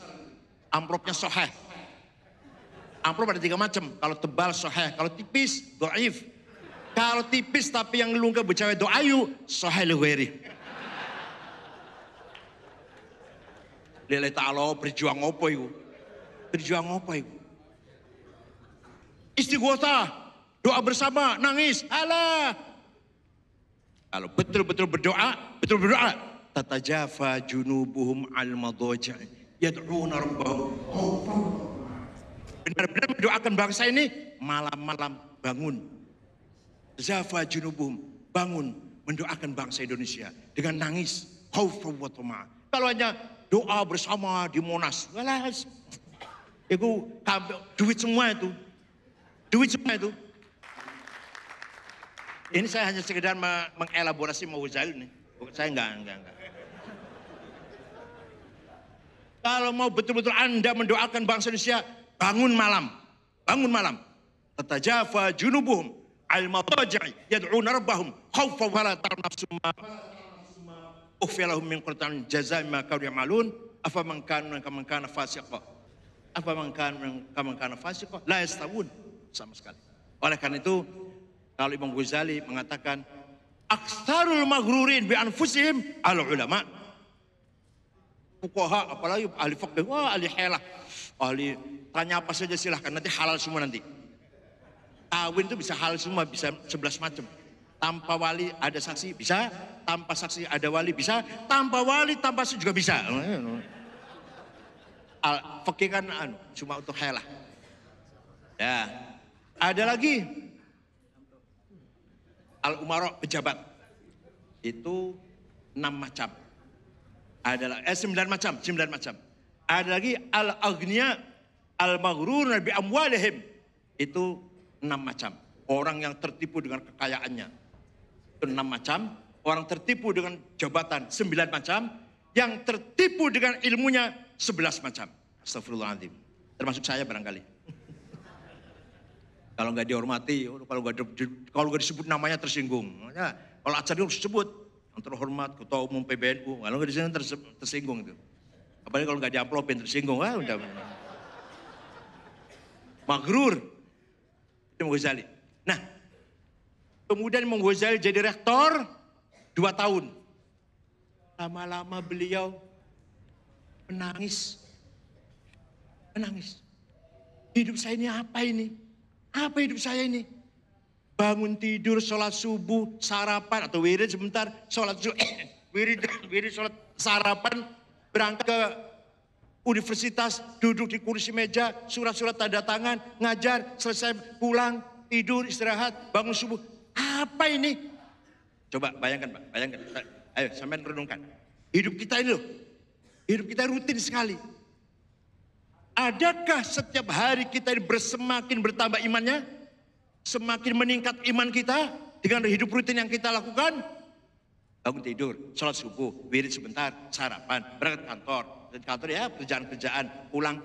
Amplopnya soheh. Amplop ada tiga macam. Kalau tebal soheh, kalau tipis doaif. Kalau tipis tapi yang lunga bercawe doayu, soheh luweri. Lele ta'ala berjuang apa itu? Berjuang apa itu? Istighosah, doa bersama, nangis, alah, kalau betul-betul berdoa, betul berdoa. Tatajafa junubuhum al madaja yad'una rabbahum Benar-benar mendoakan bangsa ini malam-malam bangun. Zafa junubuhum, bangun mendoakan bangsa Indonesia dengan nangis. Khawfa wa Kalau hanya doa bersama di Monas, walas. Itu duit semua itu. Duit semua itu. Ini saya hanya sekedar mengelaborasi mau ini. Saya enggak, enggak, enggak. Kalau mau betul-betul Anda mendoakan bangsa Indonesia, bangun malam. Bangun malam. Tatajafa junubuhum al-mataji'i yad'una rabbahum khawfa wa la tarnafsum ma ukhfiyalahum min qurtan jazai ma kanu ya'malun. Afa man kana kaman kana fasiqa. Apa man kana kaman kana fasiqa la yastawun. Sama sekali. Oleh karena itu kalau Imam Ghazali mengatakan aksarul maghrurin bi anfusihim al ulama fuqaha apalagi ahli fikih wah ahli helah ahli tanya apa saja silahkan nanti halal semua nanti kawin itu bisa halal semua bisa sebelas macam. Tanpa wali ada saksi bisa. Tanpa saksi ada wali bisa. Tanpa wali tanpa saksi juga bisa. Al fikih kan anu, cuma untuk helah ya. Ada lagi? Al umaro pejabat. Itu enam macam. Ada eh sembilan macam, sembilan macam. Ada lagi al agnia al maghrur bi amwalihim. Itu enam macam. Orang yang tertipu dengan kekayaannya itu enam macam. Orang tertipu dengan jabatan sembilan macam. Yang tertipu dengan ilmunya sebelas macam. Astagfirullahaladzim. Termasuk saya barangkali. Kalau nggak dihormati, kalau nggak kalau nggak disebut namanya tersinggung. Ya, kalau acara harus disebut yang terhormat ketua umum PBNU. Kalau nggak di sini tersinggung itu. Apalagi kalau nggak diamplopin tersinggung, ah udah. Magrur. Itu Ghazali. Nah, kemudian Imam Ghazali jadi rektor dua tahun. Lama-lama beliau menangis. Menangis. Hidup saya ini apa ini? Apa hidup saya ini? Bangun tidur, sholat subuh, sarapan atau wirid sebentar, sholat subuh, wirid, wirid, sholat sarapan, berangkat ke universitas, duduk di kursi meja, surat-surat tanda tangan, ngajar, selesai pulang, tidur, istirahat, bangun subuh. Apa ini? Coba bayangkan Pak, bayangkan. Ayo sampai renungkan. Hidup kita ini loh, hidup kita rutin sekali. Adakah setiap hari kita ini bersemakin bertambah imannya? Semakin meningkat iman kita dengan hidup rutin yang kita lakukan? Bangun tidur, sholat subuh, wirid sebentar, sarapan, berangkat kantor. Kantor ya kerjaan-kerjaan, pulang,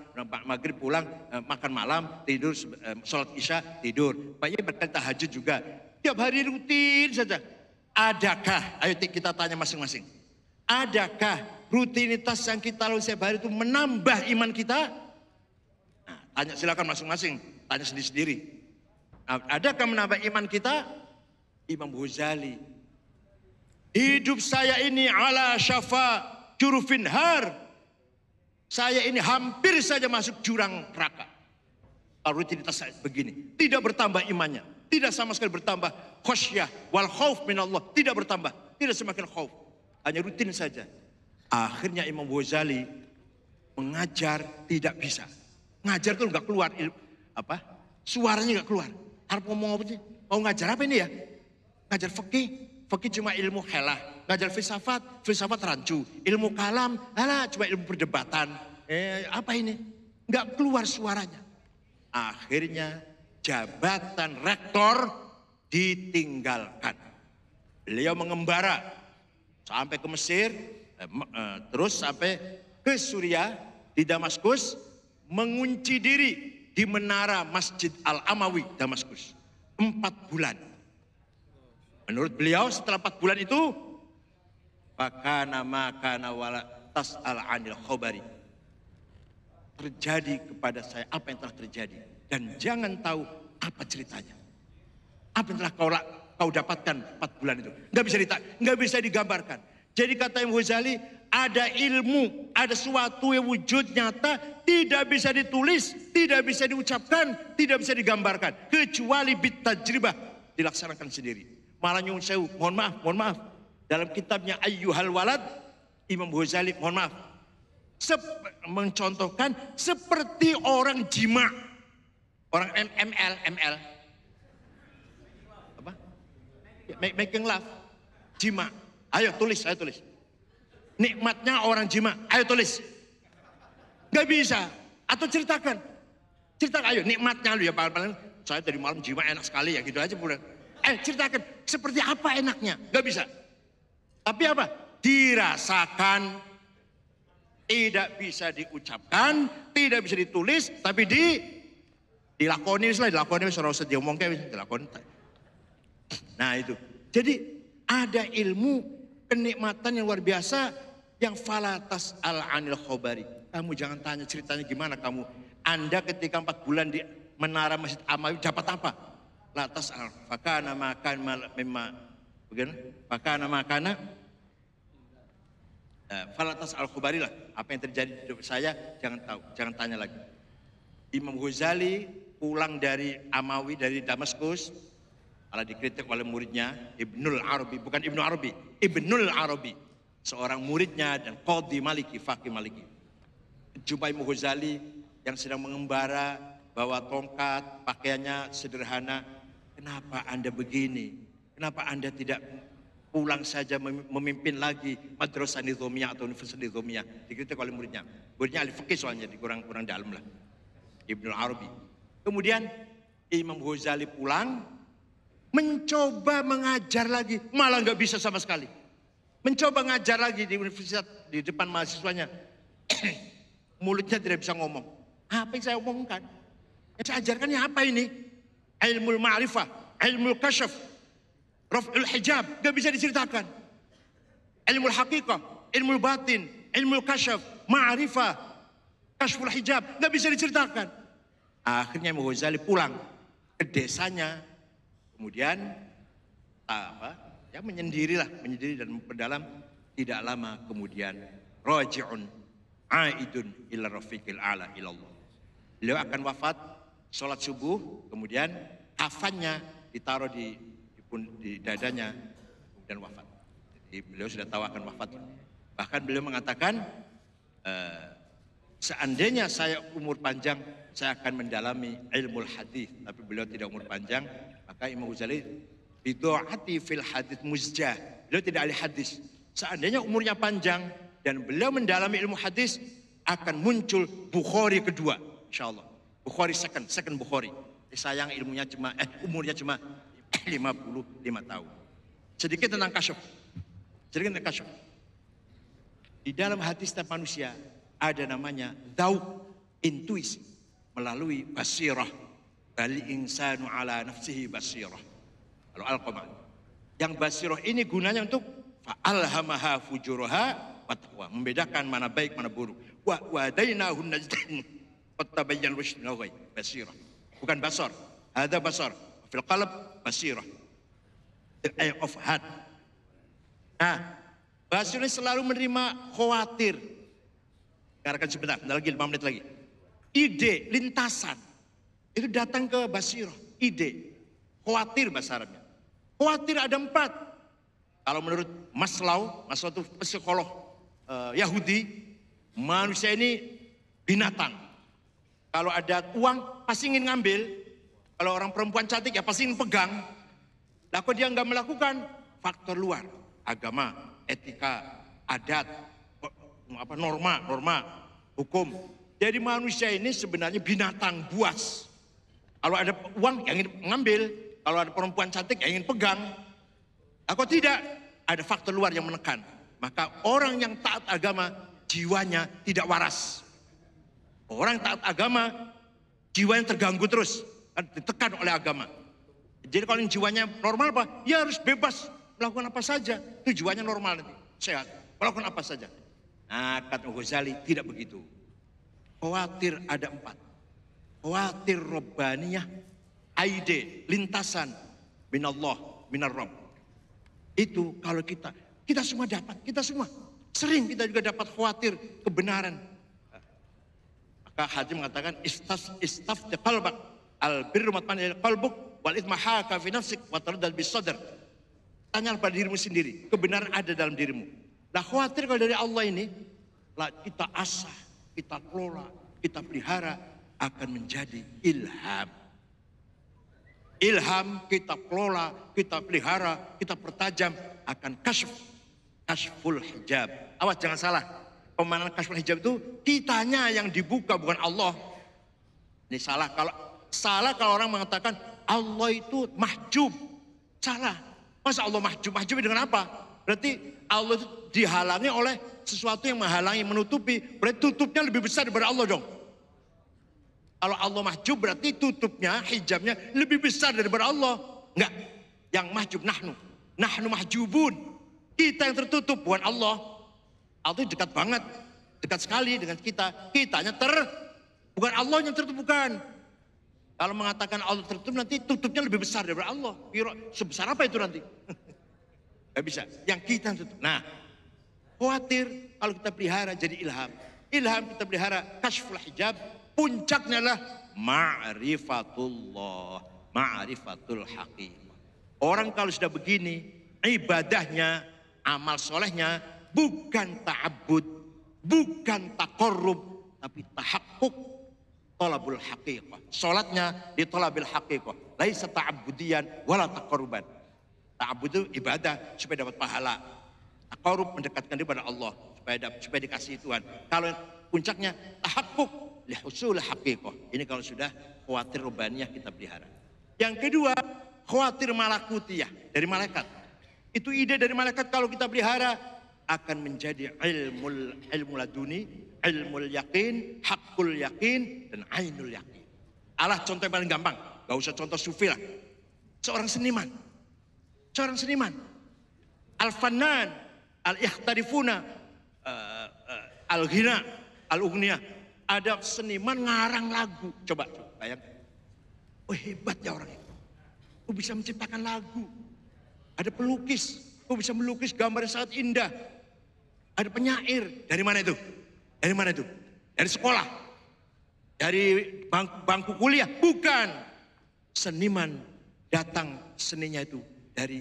maghrib pulang, eh, makan malam, tidur, eh, sholat isya, tidur. Banyak berkata tahajud juga. Tiap hari rutin saja. Adakah, ayo kita tanya masing-masing. Adakah rutinitas yang kita lakukan setiap hari itu menambah iman kita? Tanya silakan masing-masing, tanya sendiri-sendiri. Adakah menambah iman kita? Imam Ghazali. Hidup saya ini ala syafa jurufin har. Saya ini hampir saja masuk jurang neraka. Rutinitas saya begini. Tidak bertambah imannya. Tidak sama sekali bertambah khosyah wal khauf min Allah. Tidak bertambah. Tidak semakin khauf. Hanya rutin saja. Akhirnya Imam Ghazali mengajar tidak bisa. Ngajar tuh nggak keluar apa? Suaranya nggak keluar. Harap ngomong apa sih? Mau ngajar apa ini ya? Ngajar fikih, fikih cuma ilmu helah. Ngajar filsafat, filsafat rancu. Ilmu kalam, alah cuma ilmu perdebatan. Eh, apa ini? Nggak keluar suaranya. Akhirnya jabatan rektor ditinggalkan. Beliau mengembara sampai ke Mesir, eh, eh, terus sampai ke Suriah di Damaskus, mengunci diri di menara Masjid Al-Amawi Damaskus. Empat bulan. Menurut beliau setelah empat bulan itu, Fakana makana wala tas'al anil khobari. Terjadi kepada saya apa yang telah terjadi. Dan jangan tahu apa ceritanya. Apa yang telah kau, kau dapatkan empat bulan itu. Nggak bisa, dita, nggak bisa digambarkan. Jadi kata Imam Ghazali, ada ilmu, ada sesuatu yang wujud nyata, tidak bisa ditulis, tidak bisa diucapkan, tidak bisa digambarkan. Kecuali bit tajribah, dilaksanakan sendiri. Malah nyun sewu, mohon maaf, mohon maaf. Dalam kitabnya Ayyuhal Walad, Imam Ghazali, mohon maaf. Sep mencontohkan seperti orang jima. Orang ML, ML. Apa? Making love. Jima Ayo tulis, ayo tulis. Nikmatnya orang jima, ayo tulis. Gak bisa. Atau ceritakan. Ceritakan, ayo nikmatnya lu ya paling saya dari malam jima enak sekali ya gitu aja bulan. Eh ceritakan, seperti apa enaknya? Gak bisa. Tapi apa? Dirasakan. Tidak bisa diucapkan, tidak bisa ditulis, tapi di dilakoni lah, dilakoni ora usah wis dilakoni. Nah itu. Jadi ada ilmu kenikmatan yang luar biasa yang falatas al anil khobari. Kamu jangan tanya ceritanya gimana kamu. Anda ketika empat bulan di menara Masjid Amawi dapat apa? Latas al fakana makan memang bagaimana? Fakana makana? Uh, falatas al khubari lah. Apa yang terjadi di hidup saya jangan tahu. Jangan tanya lagi. Imam Ghazali pulang dari Amawi dari Damaskus. Malah dikritik oleh muridnya Ibnul Arabi. Bukan Ibnu Arabi. Ibnul Arabi. Seorang muridnya dan Qadhi Maliki Fakih Maliki. Jumpai Imam Ghazali yang sedang mengembara bawa tongkat pakaiannya sederhana kenapa anda begini? Kenapa anda tidak pulang saja memimpin lagi madrasah nizomiyah atau universitas nizomiyah dikritik oleh muridnya. Muridnya ahli fikih soalnya di kurang kurang dalam lah. Ibnu Arabi. Kemudian Imam Ghazali pulang mencoba mengajar lagi malah nggak bisa sama sekali. Mencoba mengajar lagi di universitas di depan mahasiswanya. Mulutnya tidak bisa ngomong. Apa yang saya omongkan? Yang saya ajarkan apa ini ilmu ma'rifah ilmu kasyaf Raf'ul hijab, gak bisa diceritakan. Ilmu hakikah, ilmu batin, ilmu kasyaf, ma'rifah, kasyful hijab, gak bisa diceritakan. Akhirnya Imam Ghazali pulang ke desanya. Kemudian apa? Ya menyendirilah, menyendiri dan berdalam tidak lama kemudian raji'un aidun ila rafiqil ala ilallah. Beliau akan wafat sholat subuh, kemudian kafannya ditaruh di pun di dadanya dan wafat. Jadi beliau sudah tahu akan wafat. Bahkan beliau mengatakan, e, seandainya saya umur panjang, saya akan mendalami ilmu hadis. Tapi beliau tidak umur panjang, maka Imam Ghazali bidu'ati fil hadis muzjah. Beliau tidak ahli hadis. Seandainya umurnya panjang dan beliau mendalami ilmu hadis, akan muncul Bukhari kedua, insya Allah. Bukhari second, second Bukhari. Sayang ilmunya cuma, eh umurnya cuma 55 tahun. Sedikit tentang kasyaf. Sedikit tentang kasyaf. Di dalam hati setiap manusia ada namanya dauk intuisi melalui basirah. Bali insanu ala nafsihi basirah. Kalau al Yang basirah ini gunanya untuk fa'alhamaha fujuraha wa. Membedakan mana baik mana buruk. Wa wadainahu najdain. Fattabayyan rushd Basirah. Bukan basar. Ada basar. Fil qalb basirah. The eye of heart. Nah, basirah selalu menerima khawatir. Katakan sebentar, lagi 5 menit lagi. Ide, lintasan. Itu datang ke basirah. Ide. Khawatir bahasa Arabnya. Khawatir ada empat. Kalau menurut Maslow, Maslow itu psikolog uh, Yahudi, manusia ini binatang. Kalau ada uang pasti ingin ngambil, kalau orang perempuan cantik ya pasti pegang. Lah kok dia nggak melakukan faktor luar, agama, etika, adat, apa norma, norma, hukum. Jadi manusia ini sebenarnya binatang buas. Kalau ada uang yang ingin mengambil, kalau ada perempuan cantik yang ingin pegang. Aku tidak, ada faktor luar yang menekan. Maka orang yang taat agama jiwanya tidak waras. Orang taat agama jiwanya terganggu terus ditekan oleh agama. Jadi kalau jiwanya normal apa? Ya harus bebas melakukan apa saja. Tujuannya normal nanti, sehat. Melakukan apa saja. Nah kata Ghazali tidak begitu. Khawatir ada empat. Khawatir robbaniyah, aide, lintasan, minallah, minar rob. Itu kalau kita, kita semua dapat, kita semua. Sering kita juga dapat khawatir kebenaran. Haji mengatakan, istaf, istaf qalbak, Al birru matma'inna qalbuk wal ithma haka fi nafsik wa taraddad bis sadr. Tanyalah pada dirimu sendiri, kebenaran ada dalam dirimu. Nah khawatir kalau dari Allah ini, lah kita asah, kita kelola, kita pelihara akan menjadi ilham. Ilham kita kelola, kita pelihara, kita pertajam akan kasyf, kasyful hijab. Awas jangan salah, pemandangan kasyful hijab itu kitanya yang dibuka bukan Allah. Ini salah kalau Salah kalau orang mengatakan Allah itu mahjub. Salah. Masa Allah mahjub? Mahjub dengan apa? Berarti Allah itu dihalangi oleh sesuatu yang menghalangi, menutupi, berarti tutupnya lebih besar daripada Allah dong. Kalau Allah mahjub berarti tutupnya, hijabnya lebih besar daripada Allah. Enggak, yang mahjub nahnu. Nahnu mahjubun. Kita yang tertutup, bukan Allah. Allah itu dekat banget, dekat sekali dengan kita. Kitanya ter, bukan Allah yang tertutup, bukan. Kalau mengatakan Allah tertutup nanti tutupnya lebih besar daripada Allah. Sebesar apa itu nanti? Gak bisa. Yang kita tutup. Nah, khawatir kalau kita pelihara jadi ilham. Ilham kita pelihara kashful hijab. Puncaknya adalah ma'rifatullah. Ma'rifatul haqiqah. Orang kalau sudah begini, ibadahnya, amal solehnya, bukan ta'abud, bukan takorrub, tapi tahakkuk tolabul haqiqah. Sholatnya di tolabil haqiqah. Laisa ta'abudian wala takorruban. Ta'abud itu ibadah supaya dapat pahala. Takorrub mendekatkan diri pada Allah supaya dapat, supaya dikasih Tuhan. Kalau puncaknya tahakkuk lihusul haqiqah. Ini kalau sudah khawatir rubaniyah kita pelihara. Yang kedua, khawatir malakutiyah dari malaikat. Itu ide dari malaikat kalau kita pelihara akan menjadi ilmu ilmu laduni, ilmu yakin, hakul yakin dan ainul yakin. Allah contoh yang paling gampang, gak usah contoh sufi lah. Seorang seniman, seorang seniman, al-fanan, al-ikhtarifuna, uh, uh, al-ghina, al-ugniya. Ada seniman ngarang lagu. Coba, coba bayangkan. Oh hebat ya orang itu. Oh bisa menciptakan lagu. Ada pelukis. Oh bisa melukis gambar yang sangat indah. Ada penyair. Dari mana itu? Dari mana itu? Dari sekolah. Dari bangku, bangku kuliah. Bukan. Seniman datang seninya itu dari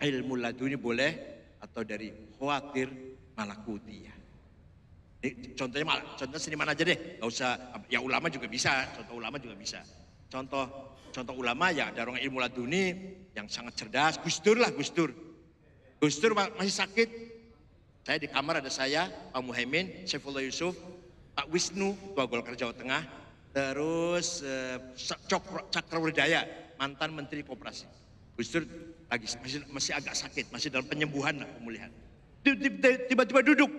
ilmu laduni boleh atau dari khawatir malakutiyah. Ini contohnya malah, contoh seniman aja deh, nggak usah. Ya ulama juga bisa, contoh ulama juga bisa. Contoh contoh ulama ya ada orang ilmu laduni yang sangat cerdas, Gus Dur lah Gus Dur. Gus Dur masih sakit. Saya di kamar ada saya, Pak Muhaimin, Saifullah Yusuf, Pak Wisnu, Tua Golkar Jawa Tengah, terus eh, Cakrawardaya, mantan Menteri Koperasi. Gus Dur lagi masih, masih agak sakit, masih dalam penyembuhan lah, pemulihan. Tiba-tiba duduk,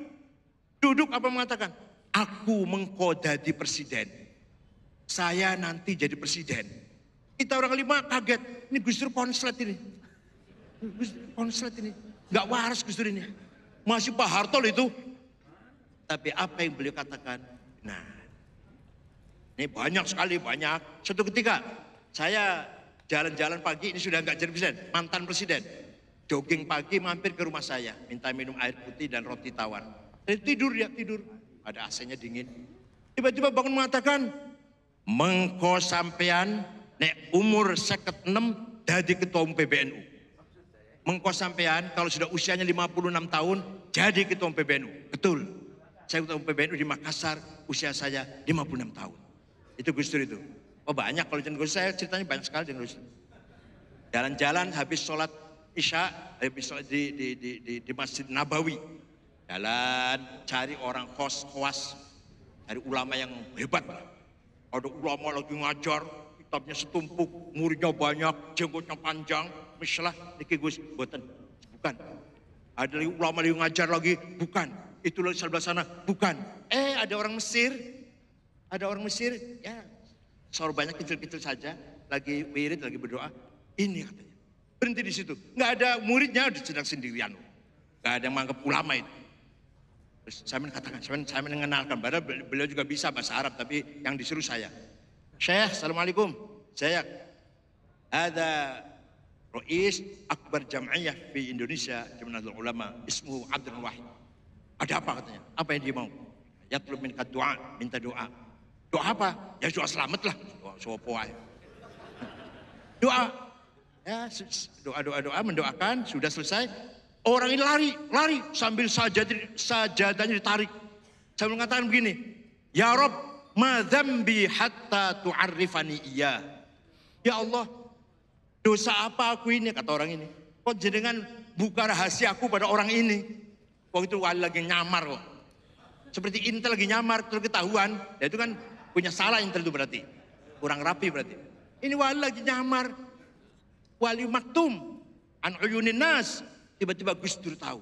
duduk apa mengatakan? Aku mengkodadi presiden. Saya nanti jadi presiden. Kita orang lima kaget. Ini Gus Dur konslet ini. Gus Dur konslet ini. Gak waras Gus Dur ini. Masih Pak Harto itu. Tapi apa yang beliau katakan? Nah, ini banyak sekali, banyak. Suatu ketika saya jalan-jalan pagi, ini sudah nggak jadi presiden, mantan presiden. Jogging pagi mampir ke rumah saya, minta minum air putih dan roti tawar. Dan tidur ya, tidur. Ada AC-nya dingin. Tiba-tiba bangun mengatakan, mengko sampean nek umur seket enam jadi ketua umum PBNU. Mengko sampean kalau sudah usianya 56 tahun jadi ketua PBNU. Betul. Saya ketua PBNU di Makassar, usia saya 56 tahun. Itu Gus Dur itu. Oh banyak kalau Gus saya ceritanya banyak sekali dengan. Jalan-jalan habis sholat Isya, habis sholat di, di, di, di, di Masjid Nabawi. Jalan cari orang kos, kos, cari ulama yang hebat. Ada ulama lagi ngajar, kitabnya setumpuk, muridnya banyak, jenggotnya panjang. Misalnya, niki Gus, buatan. Bukan. Ada lagi ulama lagi ngajar lagi, bukan. Itu lagi sebelah sana, bukan. Eh, ada orang Mesir, ada orang Mesir, ya, sor banyak kecil-kecil saja, lagi wirid, lagi berdoa. Ini katanya. Berhenti di situ. Nggak ada muridnya, udah sedang sendirian. Nggak ada yang menganggap ulama itu. Terus saya katakan, saya, saya mengenalkan, padahal beliau juga bisa bahasa Arab, tapi yang disuruh saya. Syekh, Assalamualaikum. Saya ada Rois Akbar Jam'iyah di Indonesia, Jemaah Ulama, ismu Abdul Wahid. Ada apa katanya? Apa yang dia mau? Ya minta doa, minta doa. Doa apa? Ya doa selamat lah. Doa sopo Doa. Ya, doa doa doa mendoakan sudah selesai. Orang ini lari, lari sambil sajad sajadahnya ditarik. Sambil mengatakan begini, Ya Rob, madzambi hatta tu'arrifani iya. Ya Allah, dosa apa aku ini kata orang ini. Kok jenengan buka rahasia aku pada orang ini. Waktu itu wali lagi nyamar kok. Seperti intel lagi nyamar terus ketahuan. Ya itu kan punya salah intel itu berarti. Kurang rapi berarti. Ini wali lagi nyamar. Wali maktum. An uyunin nas. Tiba-tiba Gus Dur tahu.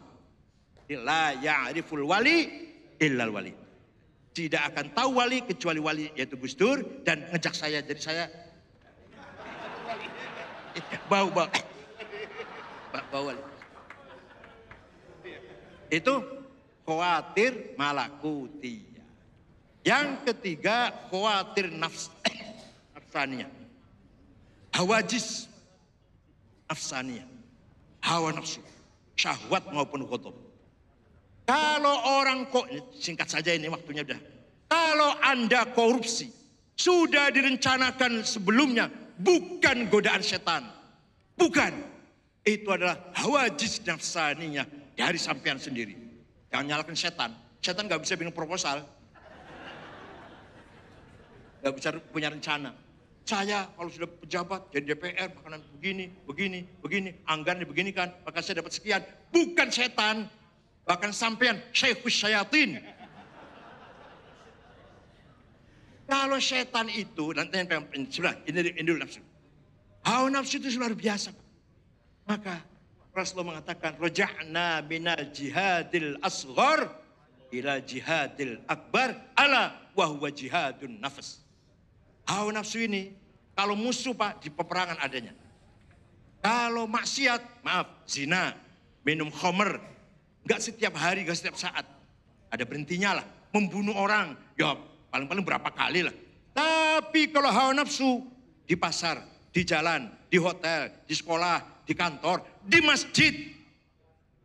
La ya'riful wali illal wali. Tidak akan tahu wali kecuali wali yaitu Gus Dur dan ngejak saya jadi saya bau bau bau, bau. Itu khawatir malakutia. Yang ketiga khawatir nafs nafsaniyah. Hawajis nafsaniyah. Hawa nafsu. Syahwat maupun khutub. Kalau orang kok singkat saja ini waktunya udah. Kalau Anda korupsi sudah direncanakan sebelumnya bukan godaan setan. Bukan. Itu adalah hawajis nafsaninya dari sampean sendiri. Jangan nyalakan setan. Setan gak bisa bikin proposal. Gak bisa punya rencana. Saya kalau sudah pejabat jadi DPR makanan begini, begini, begini, anggaran dibeginikan, maka saya dapat sekian. Bukan setan, Bahkan sampean syaikhus syayatin. Kalau setan itu, nanti yang sudah, ini, ini nafsu. Hawa nafsu itu luar biasa. Maka Rasulullah mengatakan, Roja'na minal jihadil asghar ila jihadil akbar ala wahwa jihadun nafas. Hawa nafsu ini, kalau musuh pak, di peperangan adanya. Kalau maksiat, maaf, zina, minum khomer, Gak setiap hari, gak setiap saat. Ada berhentinya lah. Membunuh orang, ya paling-paling berapa kali lah. Tapi kalau hawa nafsu, di pasar, di jalan, di hotel, di sekolah, di kantor, di masjid.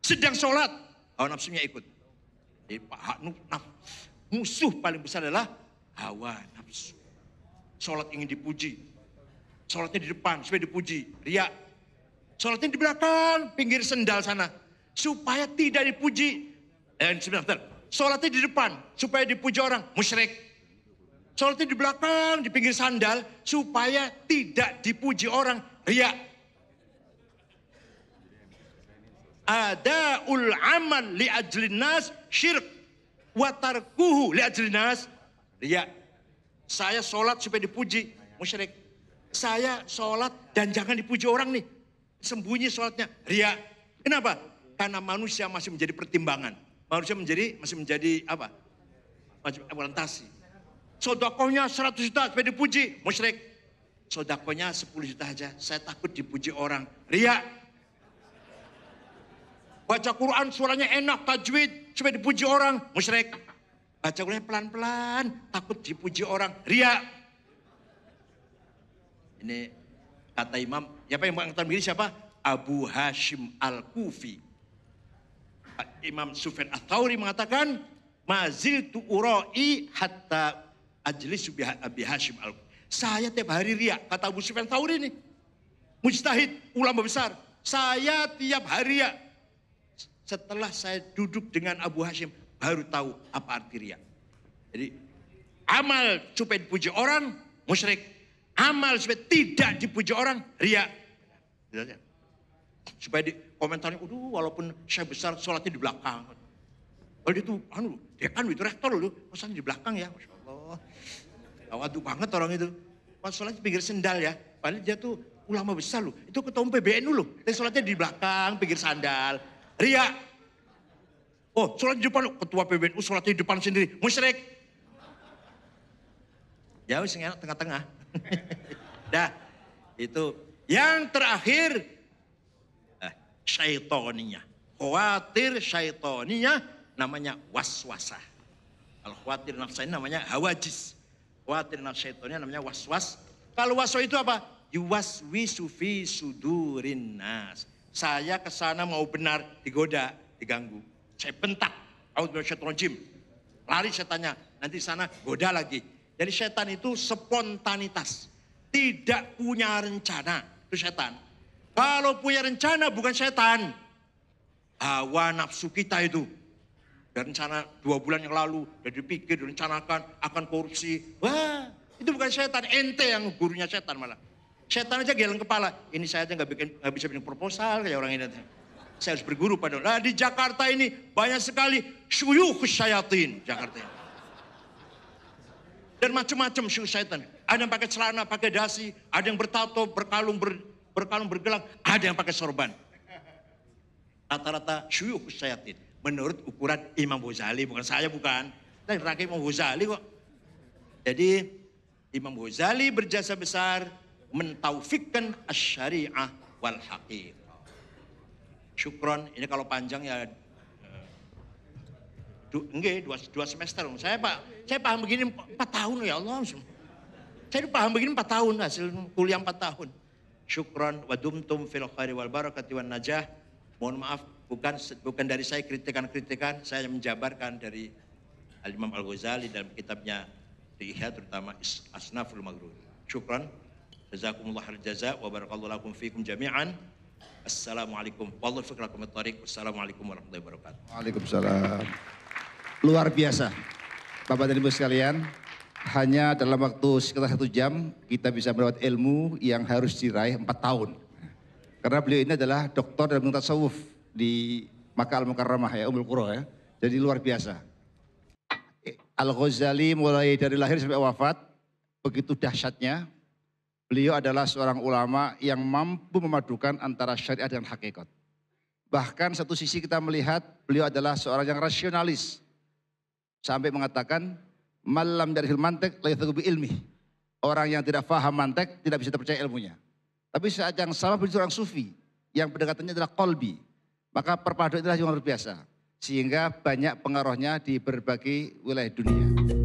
Sedang sholat, hawa nafsunya ikut. Jadi Pak musuh paling besar adalah hawa nafsu. Sholat ingin dipuji. Sholatnya di depan supaya dipuji. Ria. Sholatnya di belakang, pinggir sendal sana supaya tidak dipuji. Eh, sebentar, sholatnya di depan supaya dipuji orang, musyrik. Sholatnya di belakang, di pinggir sandal supaya tidak dipuji orang, ria. Ada ul amal li ajlin nas syirk watarkuhu li ajlin nas ria. Saya sholat supaya dipuji, musyrik. Saya sholat dan jangan dipuji orang nih. Sembunyi sholatnya, ria. Kenapa? Karena manusia masih menjadi pertimbangan. Manusia menjadi masih menjadi apa? Masih orientasi. Sodakohnya 100 juta supaya dipuji, musyrik. Sodakohnya 10 juta aja, saya takut dipuji orang. Ria. Baca Quran suaranya enak, tajwid, supaya dipuji orang, musyrik. Baca Quran pelan-pelan, takut dipuji orang. Ria. Ini kata imam, siapa yang mengatakan begini siapa? Abu Hashim Al-Kufi. Imam Sufyan Ats-Tsauri mengatakan mazil tu urai hatta ajlis bi Abi Hashim al Saya tiap hari ria kata Abu Sufyan Tsauri ini. Mujtahid, ulama besar. Saya tiap hari ria. Setelah saya duduk dengan Abu Hashim baru tahu apa arti ria. Jadi amal supaya dipuji orang musyrik. Amal supaya tidak dipuji orang ria. Supaya di, komentarnya, udah walaupun saya besar sholatnya di belakang. Kalau itu, anu, dia kan itu rektor loh, sholatnya di belakang ya, Allah. Banget orang itu. Pas sholatnya pinggir sendal ya, padahal dia tuh ulama besar loh. Itu ketua PBNU loh, tapi sholatnya di belakang, pinggir sandal. Ria. Oh, sholat di depan, ketua PBNU sholatnya di depan sendiri, musyrik. Ya wis tengah-tengah. Dah, itu. Yang terakhir, syaitoniyah. Khawatir syaitoniyah namanya waswasah. Kalau khawatir nafsa ini namanya hawajis. Khawatir nafsa syaitoniyah namanya waswas. Kalau waswas itu apa? Yuwaswisu fi sudurin nas. Saya ke sana mau benar, digoda, diganggu. Saya bentak. Audhu Lari setannya. Nanti sana goda lagi. Jadi setan itu spontanitas. Tidak punya rencana. Itu setan. Kalau punya rencana bukan setan. Hawa nafsu kita itu. Dan rencana dua bulan yang lalu, udah dipikir, direncanakan, akan korupsi. Wah, itu bukan setan, ente yang gurunya setan malah. Setan aja geleng kepala. Ini saya aja nggak bikin, nggak bisa bikin proposal kayak orang ini. Saya harus berguru pada. Nah di Jakarta ini banyak sekali syuyuh syayatin Jakarta ini. Dan macam-macam syuyuh syaitan. Ada yang pakai celana, pakai dasi, ada yang bertato, berkalung, ber, berkalung bergelang, ada yang pakai sorban. Rata-rata syuyuh syayatin. Menurut ukuran Imam Ghazali, bukan saya bukan. Dan rakyat Imam Ghazali kok. Jadi Imam Ghazali berjasa besar mentaufikkan asyariah wal haqiqah. Syukron, ini kalau panjang ya eh, du, enggak, dua, dua semester. Saya pak, saya paham begini empat tahun ya Allah. Saya paham begini empat tahun hasil kuliah empat tahun. Syukron wa dumtum fil khairi wal barakati wan najah. Mohon maaf, bukan bukan dari saya kritikan-kritikan, saya menjabarkan dari Al Imam Al Ghazali dalam kitabnya Ihya terutama Asnaful Maghrur. Syukran. Jazakumullah khair jaza wa barakallahu lakum fikum jami'an. Assalamualaikum. Wallahu fiqh lakum at-tariq. Wassalamualaikum warahmatullahi wabarakatuh. Waalaikumsalam. Luar biasa. Bapak dan Ibu sekalian, hanya dalam waktu sekitar satu jam kita bisa mendapat ilmu yang harus diraih empat tahun. Karena beliau ini adalah doktor dalam tasawuf di Makkah Al-Mukarramah ya, Ummul Qura ya. Jadi luar biasa. Al-Ghazali mulai dari lahir sampai wafat, begitu dahsyatnya, beliau adalah seorang ulama yang mampu memadukan antara syariat dan hakikat. Bahkan satu sisi kita melihat beliau adalah seorang yang rasionalis. Sampai mengatakan, malam dari mantek bi ilmi. Orang yang tidak faham mantek tidak bisa terpercaya ilmunya. Tapi saat yang sama beliau seorang sufi. Yang pendekatannya adalah kolbi. Maka perpaduan itulah yang luar biasa. Sehingga banyak pengaruhnya di berbagai wilayah dunia.